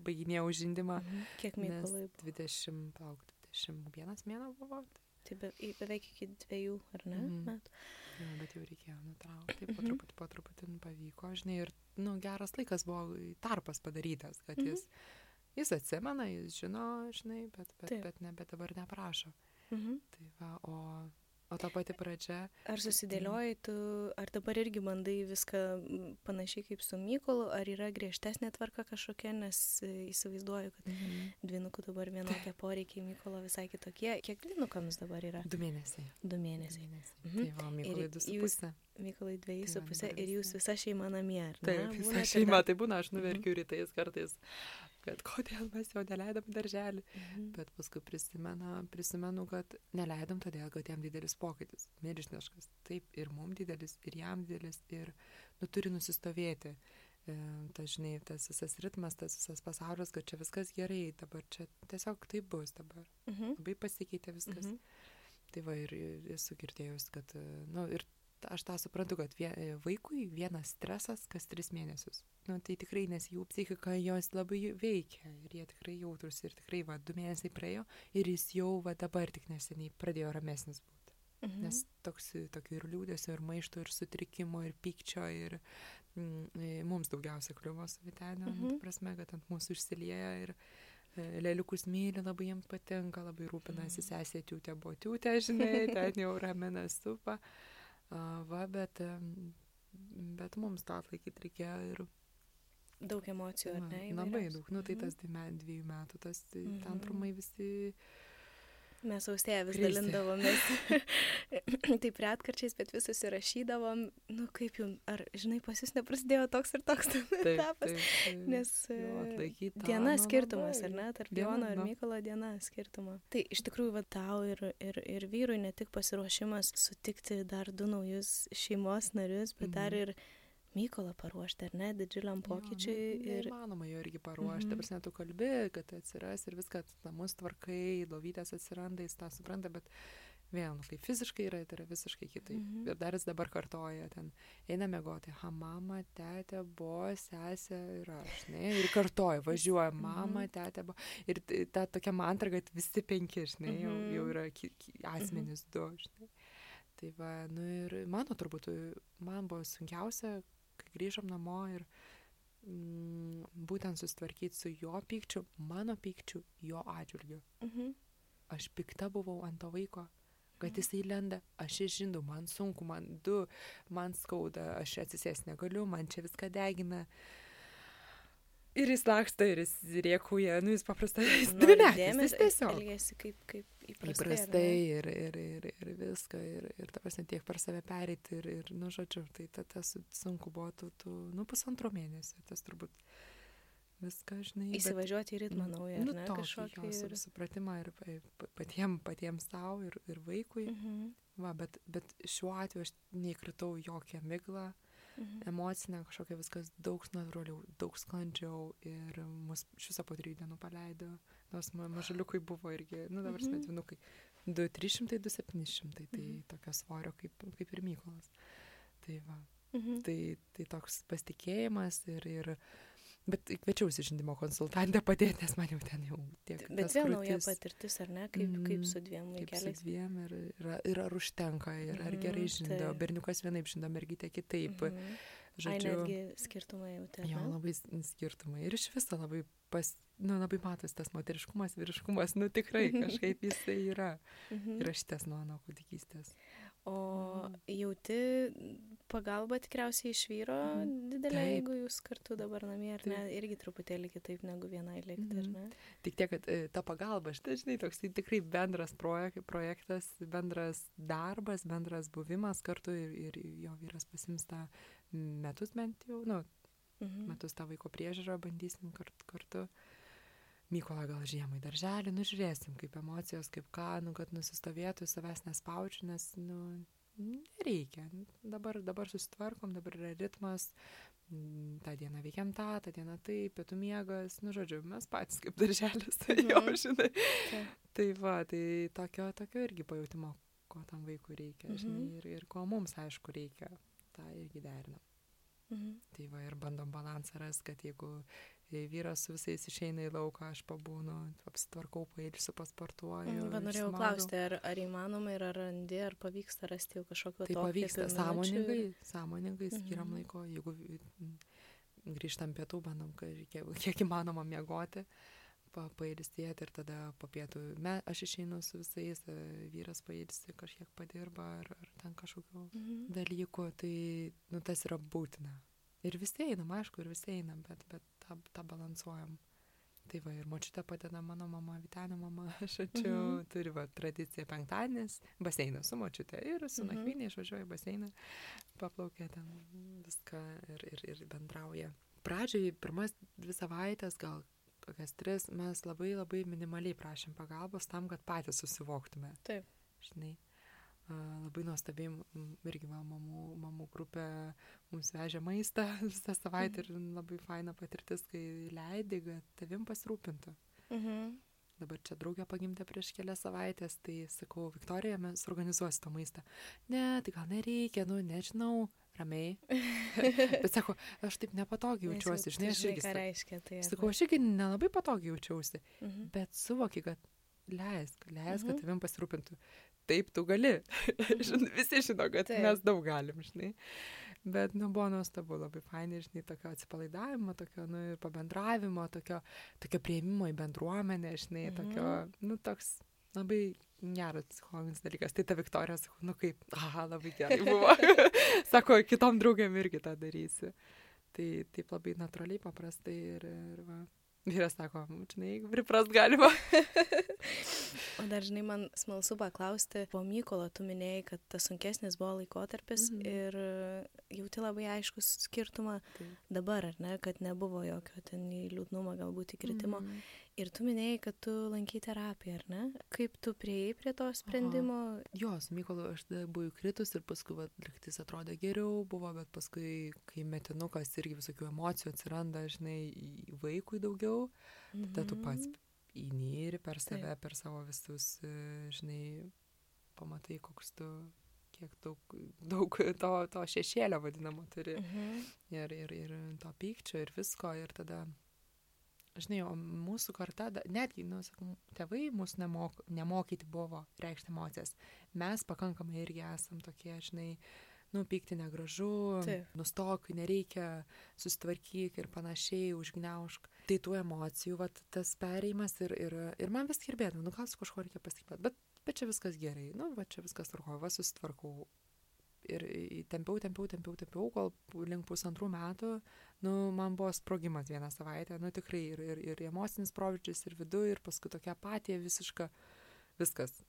baiginėjau žindimą. Kiek Nes Mykolui 20, palauk, 21 mėno buvo. Tai be, į- beveik iki dviejų, ar ne? Mhm. metų. Jo, bet jau reikėjo nutraukti. Po Mhm. truputį, po truputį nu, pavyko, žinai, ir, nu, geras laikas buvo tarpas padarytas, kad Mhm. jis, jis atsimena, jis žino, žinai, bet, bet, Taip. bet, ne, bet dabar neprašo. Mhm. Tai va, o, o ta pati pradžia, Ar susidėlioji tu, ar dabar irgi bandai viską mm, panašiai kaip su Mykolu, ar yra griežtesnė tvarka kažkokia, nes e, įsivaizduoju, kad mhm. dvinukų dabar vienokie poreikiai, Mykolo visai kitokie. Kiek dvinukams dabar yra? du mėnesiai. Du Du mėnesiai. mėnesiai. Mhm. Tai va, Mykolai du su pusė. Mykolai dviejai Tai su pusė ir jūs visa šeima namie? Taip, visa šeima, tai būna, aš nuverkiu rytais kartais, kad kodėl mes jo neleidom į darželį. Mhm. Bet paskui prisimena, prisimenu, kad neleidom todėl, kad jam didelis pokytis, milžiniškas. Taip, ir mums didelis, ir jam didelis, ir nu, turi nusistovėti. E, tas, žinai, tas visas ritmas, tas visas pasaulis, kad čia viskas gerai, dabar čia tiesiog taip bus dabar. Mhm. Labai pasikeitė viskas. Mhm. Tai va ir esu girdėjus, kad, e, nu, ir aš tą suprantu, kad vie, vaikui vienas stresas kas tris mėnesius. Nu, tai tikrai, nes jų psichika jos labai veikia ir jie tikrai jautrus ir tikrai, va, du mėnesiai praėjo ir jis jau, va, dabar tik neseniai pradėjo ramesnis būti. Mhm. Nes toks, tokio ir liūdėsio, ir maišto, ir sutrikimo, ir pykčio, ir mm, mums daugiausia kliuvo su Vitenio, mhm. Mhm. ta prasme, kad ant mūsų išsilieja ir e, leliukus myli, labai jiems patinka, labai rūpinasi sesė tiūtė, buvo tiūtė, žinai, ten jau ramina supa. Va, bet, bet mums tą atlaikyti reikėjo ir Daug emocijų, ar ne? labai daug. Nu, tai Mhm. tas dviejų metų, tas tai Mhm. tantrumai visi. Mes austėje vis Krizė. dalindavomės. Taip retkarčiais, bet vis susirašydavom, nu kaip jums, ar žinai, pas jūs neprasidėjo toks ir toks Taip, etapas. taip, taip. Nes Jo, e, atlaikyt tą, diena nu, skirtumas, ar ne, tarp Jono ir. Mykolo diena skirtumo. Tai iš tikrųjų, va tau ir, ir, ir vyrui ne tik pasiruošimas sutikti dar du naujus šeimos narius, bet dar Mhm. ir Mykolą paruošti, ar ne, didžiuliam pokyčiui. Jo, nu, ir... Neįmanoma jo irgi paruošti. Mhm. Mhm. Prasme, tu kalbi, kad tai atsiras ir viską, namus tvarkai, lovytės atsiranda, jis tą supranta, bet vėl, nu, kai fiziškai yra, tai yra visiškai kitaip. Mhm. Mhm. Ir dar jis dabar kartoja, ten eina mėgoti, ha, mama, tetė, buvo, sesė ir aš, ne, ir kartoja, važiuoja, mama, Mhm. tetė, buvo. Ir ta tokia mantra, kad visi penki, žinai, jau, Mhm. jau yra ki, ki, asmenys du, žinai. Tai va, nu ir mano turbūt, man buvo sunkiausia, kai grįžom namo ir mm, būtent susitvarkyti su jo pykčiu, mano pykčiu, jo atžvilgiu. Mhm. Aš pikta buvau ant to vaiko, kad jisai lenda, aš išžindu, man sunku, man du, man skauda, aš atsisės negaliu, man čia viską degina. Ir jis laksta, ir jis rėkuja, nu jis paprastai, jis dvimetis, dėmesio, jis tiesiog. elgiasi kaip, kaip įprastai. Įprastai ir, ir, ir, ir viską, ir, ir ta prasme tiek per save pereiti, ir, ir nu, žodžiu, tai ta- tas sunku buvo, tu, tu, nu, pusantro mėnesio, tas turbūt viską, žinai. bet- Įsivažiuoti į ritmą naują, nu, ne, kažkokį. jo, Ir... su- supratimą ir pa- pa- patiem, patiems savo ir, ir vaikui. Mhm. Va, bet, bet šiuo atveju aš neįkritau jokią miglą, Mhm. emocinę kažkokia viskas daug natūraliau, daug sklandžiau ir mus viso po trijų dienų paleido, nors ma- mažuliukai buvo irgi, nu dabar Mhm. smetinukai, 2 300, 2 700, tai Mhm. tokio svorio kaip, kaip ir Mykolas. Tai va, Mhm. tai, tai toks pasitikėjimas ir, ir bet kviečiausi žindimo konsultantę padėti, nes man jau ten jau tiek. Bet vėl nauja patirtis, ar ne, kaip, kaip Mm, su dviem Kaip su vaikeliais. dviem ir, ir, ir ar užtenka, ir ar gerai Mhm, žindo, taip. berniukas vienaip žindo, mergytė kitaip. Mhm. Ai, Žodžiu, netgi skirtumai jau ten. jo labai skirtumai. Ir iš viso labai, pas, nu, labai matosi tas moteriškumas, vyriškumas, nu tikrai kažkaip jisai yra. Mhm. Ir aš ties nuo, nuo kūdikystės. O Mm. jauti pagalbą tikriausiai iš vyro Mhm. didelę, Taip. jeigu jūs kartu dabar namie, ar ne? Irgi truputėlį kitaip negu vienai likti, ar Mhm. ne? Tik tiek, kad e, ta pagalba, štai, žinai, toks tai tikrai bendras projek, projektas, bendras darbas, bendras buvimas kartu ir, ir jo vyras pasims tą metus bent jau, nu, Mhm. metus tą vaiko priežiūrą bandysim kart, kartu. Mykola gal žiemai darželį, nu žiūrėsim, kaip emocijos, kaip ką, nu, kad nusistovėtų, savęs nespaučiu, nes, nu, nereikia. Dabar, dabar susitvarkom, dabar yra ritmas, tą dieną veikiam tą, tą dieną tai, pietų miegas, nu, žodžiu, mes patys kaip darželis, tai jo, Mhm. žinai. Taip. Tai va, tai tokio, tokio irgi pajūtimo, ko tam vaikui reikia, Mhm. žinai, ir, ir ko mums, aišku, reikia, tą irgi derinam. Mhm. Tai va ir bandom balansą ras, kad jeigu vyras su visais išeina į lauką, aš pabūnu, apsitvarkau, pailsiu, pasportuoju. Mhm, Va, norėjau išsimaudau. klausti, ar, ar įmanoma ir ar randi, ar pavyksta rasti jau kažkokio Tai pavyksta sąmoningai, ir- sąmoningai skiriam Mhm. laiko, jeigu mm, grįžtam pietų, bandom, kiek, kiek įmanoma miegoti, pa, pailsėti ir tada po pietų me, aš išeinu su visais, e, vyras pailsi, kažkiek padirba ar, ar ten kažkokių Mhm. dalykų, tai nu, tas yra būtina. Ir visi einam, aišku, ir visi einam, bet, bet tą, tą balansuojam. Tai va, ir močiutė padeda mano mama, Vitenio mama, žodžiu, Mhm. mhm. turi va, tradiciją penktadienis, baseiną su močiutė ir su Mhm. mhm. nakvynė išvažiuoja baseiną, paplaukia ten viską ir, ir, ir bendrauja. Pradžioj, pirmas dvi savaitės, gal kokias tris, mes labai labai minimaliai prašėm pagalbos tam, kad patys susivoktume. Taip. Žinai, labai nuostabiai, irgi va, mamų, mamų grupė mums vežė maistą visą savaitę ir labai faina patirtis, kai leidi, kad tavim pasirūpintų. Mhm. Dabar čia draugė pagimdė prieš kelias savaitės, tai sakau, Viktorija, mes organizuosi tą maistą. Ne, tai gal nereikia, nu, nežinau, ramiai. Bet sako, aš taip nepatogiai jaučiuosi, jau žinai, aš irgi. ką reiškia tai. Sakau, aš irgi nelabai patogiai jaučiausi, Mhm. bet suvoki, kad leisk, leisk, kad Mhm. tavim pasirūpintų. Taip, tu gali. Žin- Visi žino, kad Taip. mes daug galim, žinai. Bet, nu, buvo nuostabu, labai fainai, žinai, tokio atsipalaidavimo, tokio, nu, ir pabendravimo, tokio, tokio prieimimo į bendruomenę, žinai, Mhm. tokio, nu, toks labai geras psichologinis dalykas. Tai ta Viktorija, sakau, nu kaip, aha, labai gerai buvo. Sako, kitom draugėm irgi tą darysi. Tai taip labai natūraliai, paprastai ir, ir va. Vyras sako, "Nu, žinai, priprast galima. O dar, žinai, man smalsu paklausti, po Mykolo tu minėjai, kad tas sunkesnis buvo laikotarpis Mhm. ir e, jauti labai aiškus skirtumą Taip. dabar, ar ne, kad nebuvo jokio ten į liūdnumą, galbūt įkritimo. Mhm. Ir tu minėjai, kad tu lankai terapiją, ar ne? Kaip tu prieėjai prie to sprendimo? Jo, su Mykolu aš tada buvau įkritus ir paskui va, liktis atrodė geriau buvo, bet paskui, kai metinukas irgi visokių emocijų atsiranda, žinai, vaikui daugiau, tada tu pats Mhm. įnyri per save, per savo visus, e, žinai, pamatai, koks tu, kiek daug, daug to, to šešėlio vadinamo turi. Mhm. ir, ir, ir to pykčio ir visko ir tada, žinai, o mūsų karta, netgi, nu, sakau, tėvai mūsų nemok, nemokyti buvo reikšti emocijas. Mes pakankamai irgi esam tokie, žinai, nu, pykti negražu, Taip. nustok, nereikia, susitvarkyk ir panašiai, užgneušk. Tai tų emocijų, vat, tas pereimas ir, ir, ir man vis kirbėdavo, nu gal su kažkuo reikia pasikalbėti, bet bet čia viskas gerai, nu, va čia viskas tvarkoja, va susitvarkau. Ir tempiau, tempiau, tempiau, tempiau, kol link pusantrų metų, nu, man buvo sprogimas vieną savaitę, nu, tikrai ir, ir, ir emocinis proveržis, ir vidu, ir paskui tokia apatija visiška, viskas.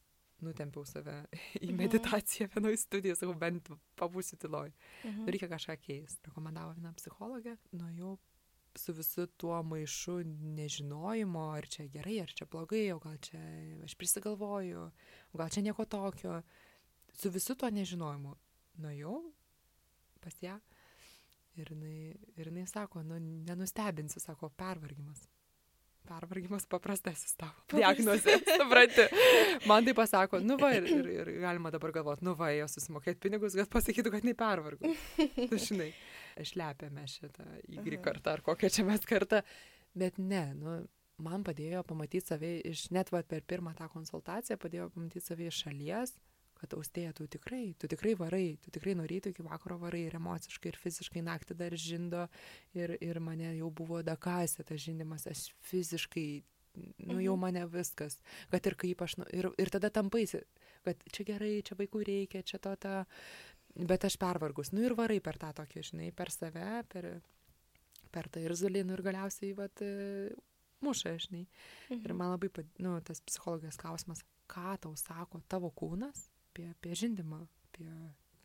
Nutempiau save į Mhm. meditaciją vienoje studijoje, sakau, bent pabūsiu tyloj. Mhm. Reikia kažką keisti. Rekomendavo vieną psichologę, nuėjau su visu tuo maišu nežinojimo, ar čia gerai, ar čia blogai, o gal čia aš prisigalvoju, o gal čia nieko tokio. Su visu tuo nežinojimu nuėjau pas ją ir jinai, ir jinai sako, nu, nenustebinsi, sako, pervargimas. Pervargimas paprastasis tavo. Diagnozė, supranti. Man tai pasako, nu va, ir, ir, ir galima dabar galvoti, nu va, jo susimokėti pinigus, kad pasakytų, kad nepervargu. Tu žinai, išlepėme šitą Y kartą ar kokią čia mes kartą. Bet ne, nu, man padėjo pamatyti save iš, net va, per pirmą tą konsultaciją padėjo pamatyti save iš šalies, kad austėja, tu tikrai, tu tikrai varai, tu tikrai ryto iki vakaro varai ir emociškai, ir fiziškai naktį dar žindo, ir, ir mane jau buvo dakasė tas žindimas, aš fiziškai, nu jau Mhm. mane viskas, kad ir kaip aš, nu, ir, ir tada tampaisi, kad čia gerai, čia vaikų reikia, čia to tą, bet aš pervargus, nu ir varai per tą tokį, žinai, per save, per, per tą irzulį, nu ir galiausiai, vat, muša, žinai. Ir Mhm. man labai, nu, tas psichologijos klausimas, ką tau sako tavo kūnas apie, apie žindimą, apie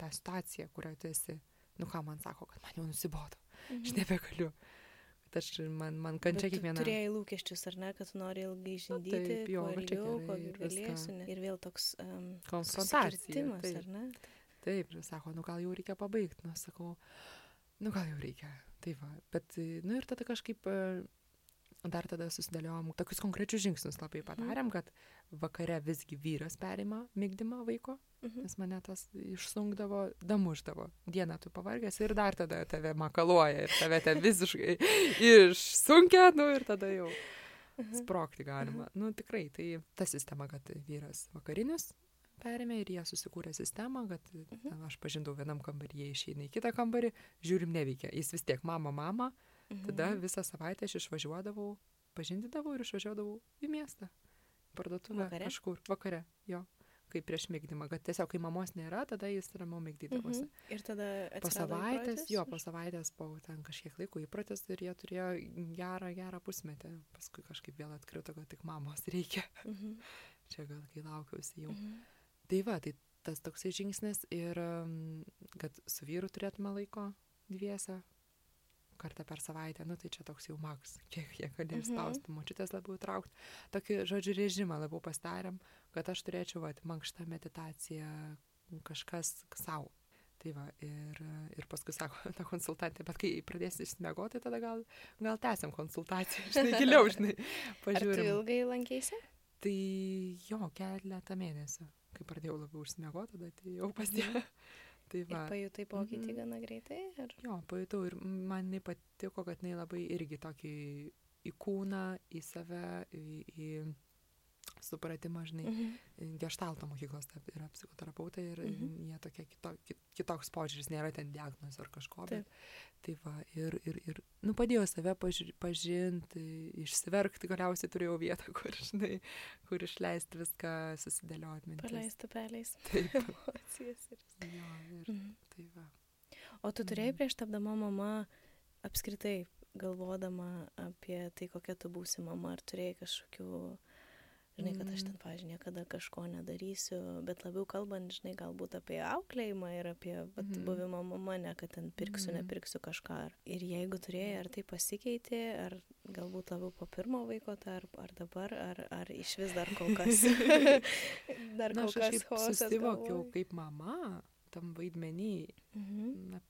tą situaciją, kurioje tu esi. Nu, ką man sako, kad man jau nusibodo, aš nebegaliu. Kad aš, man, man kančia Bet tu kiekviena. Turėjai lūkesčius, ar ne, kad nori ilgai žindyti, taip, jo, kuo ilgiau, kuo galėsiu. ne? Ir vėl toks um, Taip, ar ne? taip, ir sako, nu gal jau reikia pabaigti. Nu, sakau, nu gal jau reikia. Tai va, bet, nu ir tada kažkaip dar tada susidėliojom tokius konkrečius žingsnius labai padarėm, kad vakare visgi vyras perima mygdymą vaiko, Mhm. nes mane tas išsunkdavo, damuždavo. Dieną tu pavargęs ir dar tada tave makaluoja ir tave ten visiškai išsunkia, nu ir tada jau Mhm. sprokti galima. Nu tikrai, tai ta sistema, kad vyras vakarinius perėmė ir jie susikūrė sistemą, kad Mhm. ten, aš pažindau vienam kambarį, jie išeina į kitą kambarį, žiūrim neveikia. Jis vis tiek mama, mama, tada Mhm. visą savaitę aš išvažiuodavau, pažindydavau ir išvažiuodavau į miestą. Parduotuvę Vakare? kažkur, vakare, jo, kaip prieš mėgdymą, kad tiesiog kai mamos nėra, tada jis ramiau mėgdydavosi. Mhm. Ir tada Po savaitės, įprotis? jo, po savaitės po ten kažkiek laiko įpratis ir jie turėjo gerą, gerą pusmetį. Paskui kažkaip vėl atkrito, kad tik mamos reikia. Mhm. Čia gal kai laukiausi jau. Mhm. Tai va, tai tas toksai žingsnis ir kad su vyru turėtume laiko dviese kartą per savaitę, nu tai čia toks jau maks, kiek jie gali Mhm. išspausti, močiutės labiau traukti. Tokį, žodžiu, režimą labiau pasidarėm, kad aš turėčiau, va, mankštą meditaciją, kažkas savo. Tai va, ir, ir paskui sako ta konsultantė, bet kai pradėsi išsimiegoti, tai tada gal, gal tęsiam konsultaciją, žinai, giliau, žinai, Ar pažiūrėjau. ilgai lankėsi? Tai jo, keletą mėnesių. Kai pradėjau labiau užsimiegoti, tada tai jau pas tai Ir va. pajutai pokytį Mhm. gana greitai? Ar... Jo, pajutau ir man patiko, kad jinai labai irgi tokį į kūną, į save, į, į supratimą, žinai, Mhm. gestalto mokyklos yra psichoterapeutai ir Mhm. jie tokie kito, kit- kitoks požiūris, nėra ten diagnozė ar kažko. Bet, tai va, ir, ir, ir nu, padėjo save paži pažinti, išsiverkti, galiausiai turėjau vietą, kur, žinai, kur išleisti viską, susidėlioti mintis. Paleisti peleis. Taip. Emocijas. ir- Jo, ir Mhm. tai va. O tu turėjai Mhm. prieš tapdama mama apskritai galvodama apie tai, kokia tu būsi mama, ar turėjai kažkokių, žinai, kad aš Mm. ten, pažiūrėjau, niekada kažko nedarysiu, bet labiau kalbant, žinai, galbūt apie auklėjimą ir apie vat, Mhm. buvimą mama, ne kad ten pirksiu, Mhm. nepirksiu kažką. Ar- Ir jeigu turėjai, ar tai pasikeitė, ar galbūt labiau po pirmo vaiko, tai ar, ar dabar, ar, ar iš vis dar kol kas. dar Na, kol aš kas chaosas susivokiau galvoj. kaip mama tam vaidmenį, Mhm. na,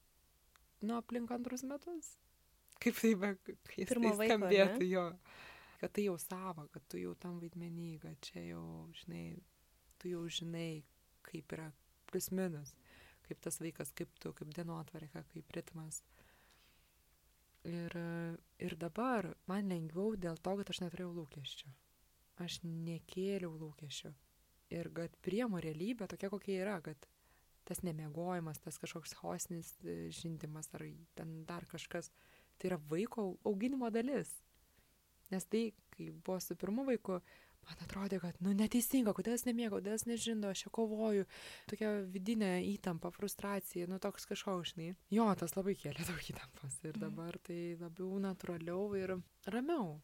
nu, aplink antrus metus. Kaip tai, be, kai jis tai skambėtų, ne? jo. Kad tai jau savo, kad tu jau tam vaidmenį, kad čia jau, žinai, tu jau žinai, kaip yra plus minus, kaip tas vaikas, kaip tu, kaip dienotvarka, kaip ritmas. Ir, ir dabar man lengviau dėl to, kad aš neturėjau lūkesčių. Aš nekėliau lūkesčių. Ir kad priemu realybę tokia, kokia yra, kad tas nemiegojimas, tas kažkoks hosnis žindimas ar ten dar kažkas, tai yra vaiko auginimo dalis. Nes tai, kai buvo su pirmu vaiku, man atrodė, kad, nu, neteisinga, kodėl jis nemiega, kodėl jis nežino, aš čia kovoju, tokia vidinė įtampa, frustracija, nu, toks kažkoks, žinai. Jo, tas labai kėlė daug įtampos ir Mhm. dabar tai labiau natūraliau ir ramiau.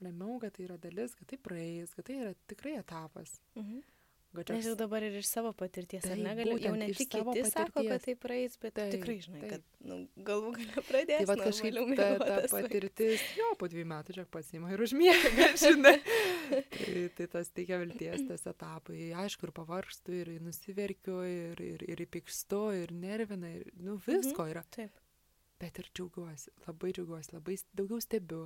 Ramiau, kad tai yra dalis, kad tai praeis, kad tai yra tikrai etapas. Mhm. Kad Nes jau dabar ir iš savo patirties, ar Taip, negali, jau būtent ne tik kiti sako, kad tai praeis, bet Taip, tikrai žinai, taip. kad nu, galų gali pradėti. Tai va kažkaip ta, ta patirtis, jo, po dviejų metų čia pasima ir užmiega, žinai. tai, tai tas teikia vilties, tas etapai. Aišku, ir pavargstu, ir nusiverkiu, ir, ir, ir įpykstu, ir nervina, ir, nu, visko yra. Taip. Bet ir džiaugiuosi, labai džiaugiuosi, labai daugiau stebiu.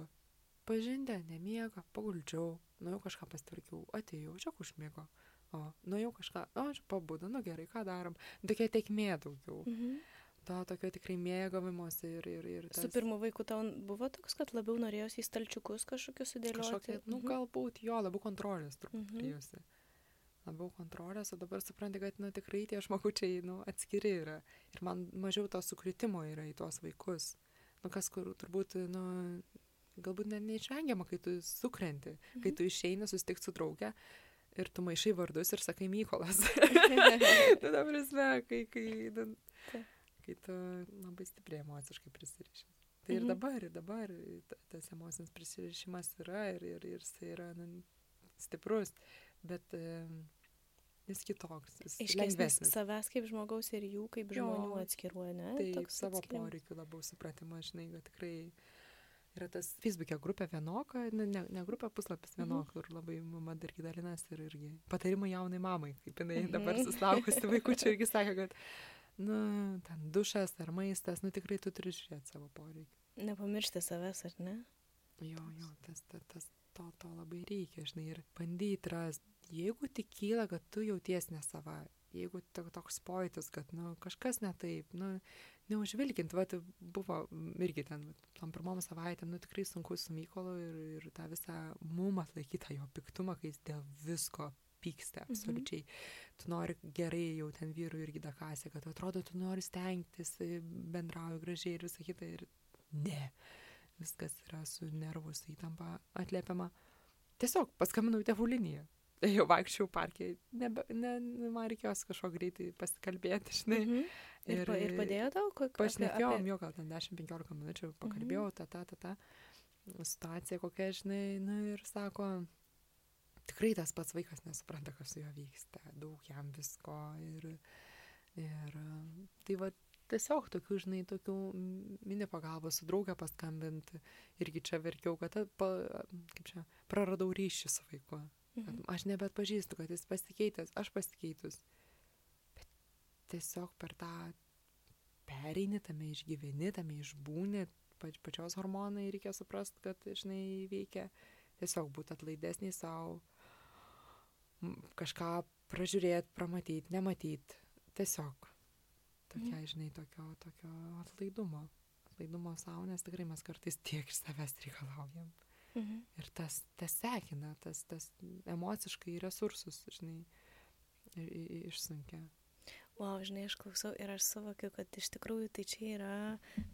Pažindę, nemiega, paguldžiau, nu jau kažką pastvarkiau, atėjau, čia užmiego. O, nu jau kažką, o, čia pabudu, nu gerai, ką darom. Tokia tekmė daugiau. Mhm. To tokio tikrai mėgavimuose ir, ir, ir Su pirmu vaiku tau buvo toks, kad labiau norėjosi į stalčiukus kažkokius sudėlioti. Kažkokia, nu, Mhm. galbūt jo, labiau kontrolės turbūt Mhm. turėjusi. Labiau kontrolės, o dabar supranti, kad, nu, tikrai tie žmogučiai, nu, atskiri yra. Ir man mažiau to sukritimo yra į tuos vaikus. Nu, kas kur turbūt, nu, galbūt net neišvengiama, kai tu sukrenti, kai Mhm. tu išeini susitikti su draugė ir tu maišai vardus ir sakai Mykolas. tu dabar esmė, kai, kai, nu, Taip. kai tu labai stipriai emociškai prisiriši. Tai ir Mhm. dabar, ir dabar ta- tas emocinis prisirišimas yra ir, ir, ir jis yra nu, stiprus, bet jis kitoks, jis Iškesnis savęs kaip žmogaus ir jų kaip Jo. žmonių atskiruoja, ne? Taip, Toks savo atskirimas. poreikių labiau supratimas, žinai, kad tikrai yra tas Facebook'e grupė vienoka, ne, ne, ne grupė puslapis Mhm. vienoka, kur labai mama irgi dalinas ir irgi patarimai jaunai mamai, kaip jinai Mhm. dabar susilaukusi vaikųčių irgi sakė, kad, nu, ten dušas ar maistas, nu tikrai tu turi žiūrėti savo poreikį. Nepamiršti savęs, ar ne? Jo, jo, tas, tas, tas to, to labai reikia, žinai, ir bandyti rast, jeigu tik kyla, kad tu jauties ne sava, jeigu to, toks pojūtis, kad, nu, kažkas ne taip, nu, neužvilkint, va, tai buvo irgi ten, tom pirmom savaitėm, nu, tikrai sunku su Mykolu ir, ir tą visą mum atlaikytą jo piktumą, kai jis dėl visko pyksta, absoliučiai. Tu nori gerai jau ten vyrų irgi dakasė, kad atrodo, tu nori stengtis, e, bendrauji gražiai ir visą kitą ir ne viskas yra su nervų, įtampa atliepiama. Tiesiog paskambinau į tėvų liniją. Jau vaikščiau parke, nebe, ne, man reikėjo kažko greitai pasikalbėti, žinai. Mhm. Ir, pa, ir padėjo tau, kad Pašnekėjom, jo gal ten 10-15 minučių pakalbėjau, ta, ta, ta, ta situacija kokia, žinai, nu ir sako, tikrai tas pats vaikas nesupranta, kas su juo vyksta, daug jam visko ir, ir tai va tiesiog tokių, žinai, tokių mini pagalbos su draugė paskambinti. Irgi čia verkiau, kad, pa, kaip čia, praradau ryšį su vaiku. Mhm. aš nebet pažįstu, kad jis pasikeitęs, aš pasikeitus. Bet tiesiog per tą pereini, tame išgyveni, tame išbūni, pač, pačios hormonai reikia suprasti, kad, žinai, veikia tiesiog būti atlaidesniai savo, kažką pražiūrėti, pramatyti, nematyti. Tiesiog tokia, žinai, tokio, tokio atlaidumo. Atlaidumo savo, nes tikrai mes kartais tiek iš savęs reikalaujam. Mhm. Ir tas, tas sekina, tas, tas emociškai resursus, žinai, išsunkia. Wow, žinai, aš klausau ir aš suvokiu, kad iš tikrųjų tai čia yra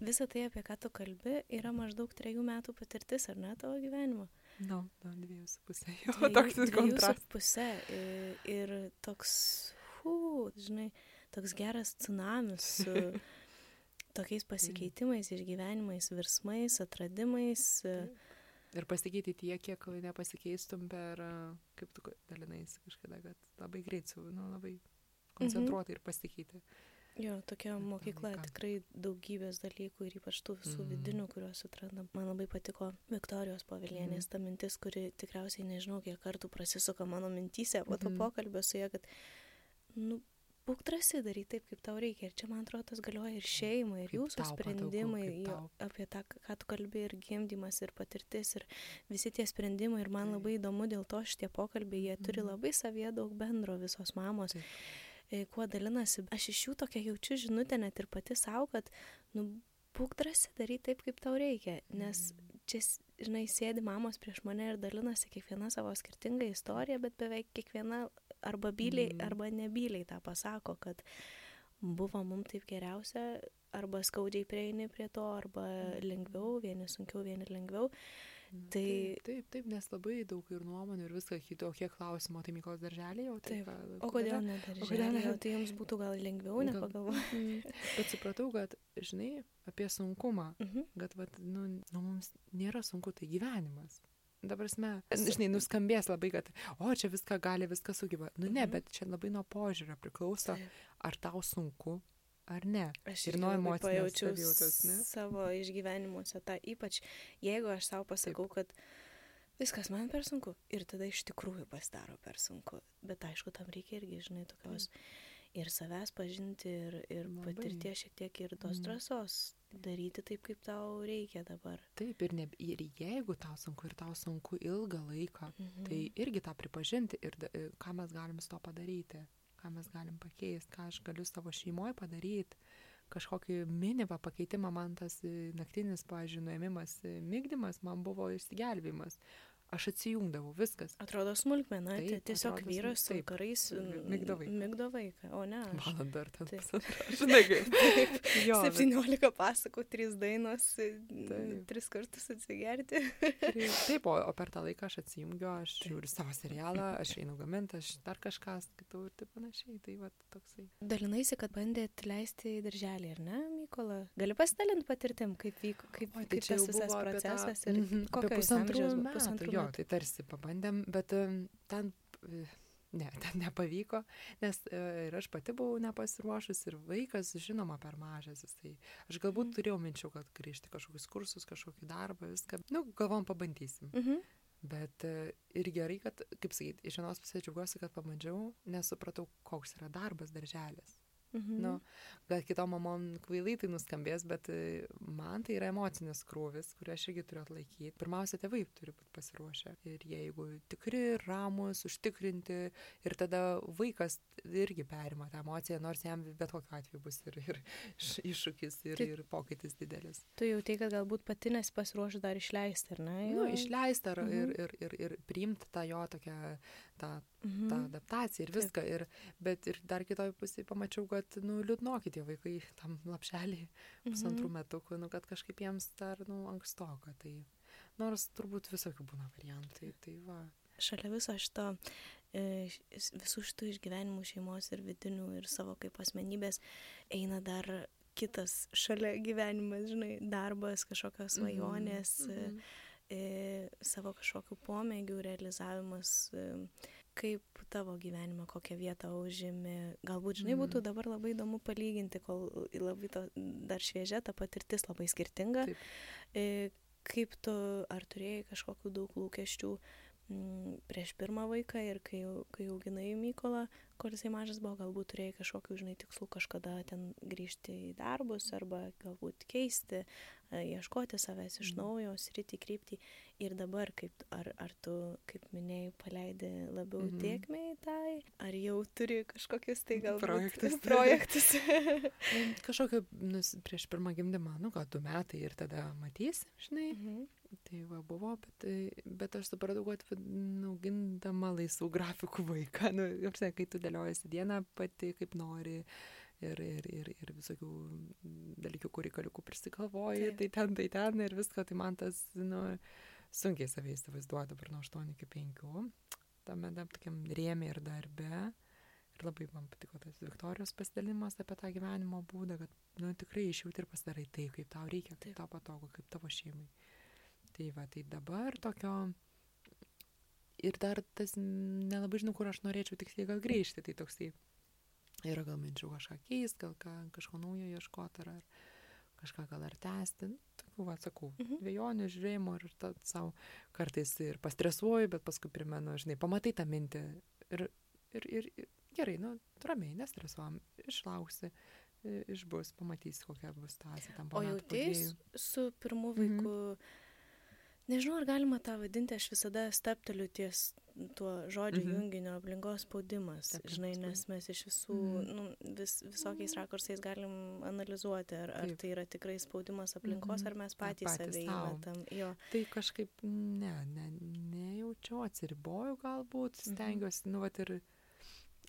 visa tai, apie ką tu kalbi, yra maždaug trejų metų patirtis, ar ne, tavo gyvenimo? Nu, nu, dviejų su pusė. Jo, Dviejų- toks dviejų su kontras. Pusė ir, ir toks, hu, žinai, toks geras tsunamis su tokiais pasikeitimais, išgyvenimais, virsmais, atradimais. Ir pasikeiti tiek, kiek nepasikeistum per, a, kaip tu dalinaisi kažkada, kad labai greit, su, nu, labai koncentruotai ir pasikeiti. Jo, tokia mokykla tikrai daugybės dalykų ir ypač tų visų Mhm. vidinių, kuriuos atrandam. Man labai patiko Viktorijos pavilienės Mhm. ta mintis, kuri tikriausiai nežinau, kiek kartų prasisuka mano mintyse po to Mhm. pokalbio su ja, kad, nu, būk drąsi daryti taip, kaip tau reikia. Ir čia, man atrodo, tas galioja ir šeimai, ir Kaip jūsų tau sprendimai, kaip jo, apie tą, ką tu kalbi, ir gimdymas, ir patirtis, ir visi tie sprendimai. Ir man Taip. labai įdomu dėl to šitie pokalbiai, jie turi Mhm. labai savie daug bendro visos mamos Taip. E, kuo dalinasi. Aš iš jų tokia jaučiu žinutę net ir pati savo, kad, nu, būk drąsi daryti taip, kaip tau reikia. Nes čia, s- žinai, sėdi mamos prieš mane ir dalinasi kiekviena savo skirtingą istoriją, bet beveik kiekviena arba byliai, Mhm. arba nebyliai tą pasako, kad buvo mums taip geriausia, arba skaudžiai prieini prie to, arba lengviau, vieni sunkiau, vieni lengviau. Nu, Tai- taip, taip, taip, nes labai daug ir nuomonių ir viską kito, kiek klausimo, tai Mykos darželį jau Taip. va, O kodėl tada- ne kodėl darželį? ne? Tai jums būtų gal lengviau, Gal- nepagalvoti. Mm, Bet supratau, kad, žinai, apie sunkumą, Mhm. kad, vat, nu, nu, mums nėra sunku, tai gyvenimas. Dabar mes, žinai, nuskambės labai, kad, o čia viską gali, viską sugeba. Nu ne, Mhm. bet čia labai nuo požiūrio priklauso, Taip. ar tau sunku, ar ne. Aš Ir nuo pajaučiau savijautos, savo išgyvenimuose tą, ypač jeigu aš savo pasakau, kad viskas man per sunku ir tada iš tikrųjų pasidaro per sunku. Bet aišku, tam reikia irgi, žinai, tokios ir savęs pažinti, ir, ir patirties šiek tiek ir tos Mm. drąsos daryti taip, kaip tau reikia dabar. Taip, ir, ne, ir jeigu tau sunku, ir tau sunku ilgą laiką, Mhm. tai irgi tą pripažinti ir e, ką mes galim su to padaryti, ką mes galim pakeisti, ką aš galiu savo šeimoje padaryti. Kažkokį minimą pakeitimą man tas e, naktinis, pavyzdžiui, nuėmimas, e, migdymas man buvo išsigelbėjimas. Aš atsijungdavau, viskas. Atrodo smulkmena, Taip, tai tiesiog atrodo vyras su taip. karais migdo vaiką. migdo vaiką, o ne aš. Valandą ar ten Taip. Žinai, kaip. Jo, bet- 17 pasakų, 3 dainos, Taip. 3 kartus atsigerti. Tai Taip, o, o per tą laiką aš atsijungiu, aš žiūriu savo serialą, aš einu gaminti, aš dar kažką skaitau ir taip panašiai. Tai va toksai. Dalinaisi, kad bandėt leisti į darželį, ar ne, Mykola? Gali pasidalinti patirtim, kaip vyko, kaip, Oi, kaip tas visas procesas ir mhm, apie kokio jis pusantrų amžiaus buvo? metų. Jo, metų. tai tarsi pabandėm, bet ten, e, ne, ten nepavyko, nes e, ir aš pati buvau nepasiruošus ir vaikas, žinoma, per mažas jisai. Aš galbūt Mhm. turėjau minčių, kad grįžti kažkokius kursus, kažkokį darbą, viską. Nu, galvom, pabandysim. Mhm. Bet e, ir gerai, kad, kaip sakyti, iš vienos pusės džiaugiuosi, kad pabandžiau, nes supratau, koks yra darbas darželis. Mhm. Nu, gal kitom mamom kvailai tai nuskambės, bet e, man tai yra emocinis krūvis, kurį aš irgi turiu atlaikyti. Pirmiausia, tėvai turi būti pasiruošę. Ir jeigu tikri, ramus, užtikrinti, ir tada vaikas irgi perima tą emociją, nors jam bet kokiu atveju bus ir, ir iššūkis, ir, Tai- ir pokytis didelis. Tu jau tai, kad galbūt pati nesi pasiruošus dar išleisti, ar ne? Nu, jo? išleisti ar, Mhm. ir, ir, ir, ir priimti tą jo tokią, tą Mhm. tą adaptaciją ir Taip. viską. Ir, bet ir dar kitoj pusėje pamačiau, kad, nu, liūdnoki tie vaikai tam lapšelį pusantrų Mhm. metukų, nu, kad kažkaip jiems dar, nu, ankstoka. Tai nors turbūt visokių būna variantų. Tai, va. Šalia viso šito, e, visų šitų išgyvenimų šeimos ir vidinių ir savo kaip asmenybės eina dar kitas šalia gyvenimas, žinai, darbas, kažkokios svajonės, Mhm. e, Mhm. e, savo kažkokių pomėgių realizavimas. E, kaip tavo gyvenime, kokią vietą užėmė. Galbūt, žinai, Mhm. būtų dabar labai įdomu palyginti, kol labai to, dar šviežia, ta patirtis labai skirtinga. Taip. E, kaip tu, ar turėjai kažkokių daug lūkesčių mm, prieš pirmą vaiką ir kai, kai auginai Mykolą, kol jisai mažas buvo, galbūt turėjai kažkokių, žinai, tikslų kažkada ten grįžti į darbus arba galbūt keisti, ieškoti savęs iš Mhm. naujo, sritį kryptį. Ir dabar, kaip, ar, ar tu, kaip minėjai, paleidi labiau Mhm. tiekmei tai, ar jau turi kažkokius tai galbūt Projektus. projektus. Nu, Kažkokio nus, prieš pirmą gimdymą, nu, gal du metai ir tada matysi, žinai. mhm. Tai va buvo, bet, tai- bet aš supratau, kad nu, gindama laisvų grafikų vaiką, nu, apsai, kai tu dėliojasi dieną pati kaip nori ir, ir, ir, ir visokių dalykų, kurį kaliukų prisigalvoji, tai ten, tai ten ir viską, tai man tas, nu, sunkiai savai įsivaizduoju dabar nuo 8 iki 5, tame tam tokiam rėmė ir darbe. Ir labai man patiko tas Viktorijos pasidalimas apie tą gyvenimo būdą, kad, nu, tikrai išjauti ir pasidarai taip, kaip tau reikia, kaip Taip. tau patogu, kaip tavo šeimai. Tai va, tai dabar tokio. Ir dar tas mm, nelabai žinau, kur aš norėčiau tiksliai gal grįžti. Tai toksai yra gal minčių kažką keisti, gal ką, kažko naujo ieškoti ar, ar kažką gal ar tęsti. Nu, Tokių, va, sakau, Mhm. dviejonių žiūrėjimo ir savo kartais ir pastresuoju, bet paskui primenu, žinai, pamatai tą mintį ir, ir, ir, gerai, nu, ramiai, nestresuojam, išlauksi, išbus, pamatysi, kokia bus situacija tam O jautais dviejų. su pirmu Mhm. Nežinau, ar galima tą vadinti, aš visada stepteliu ties tuo žodžiu Mhm. junginio aplinkos spaudimas, Aplinkos žinai, nes mes iš visų, Mhm. nu, vis, visokiais rakursais galim analizuoti, ar, ar Taip. tai yra tikrai spaudimas aplinkos, Mhm. ar mes patys patys save įmetam. Jo, Tai kažkaip ne, ne, nejaučiau, atsiriboju galbūt, Mhm. stengiuosi, nu, vat ir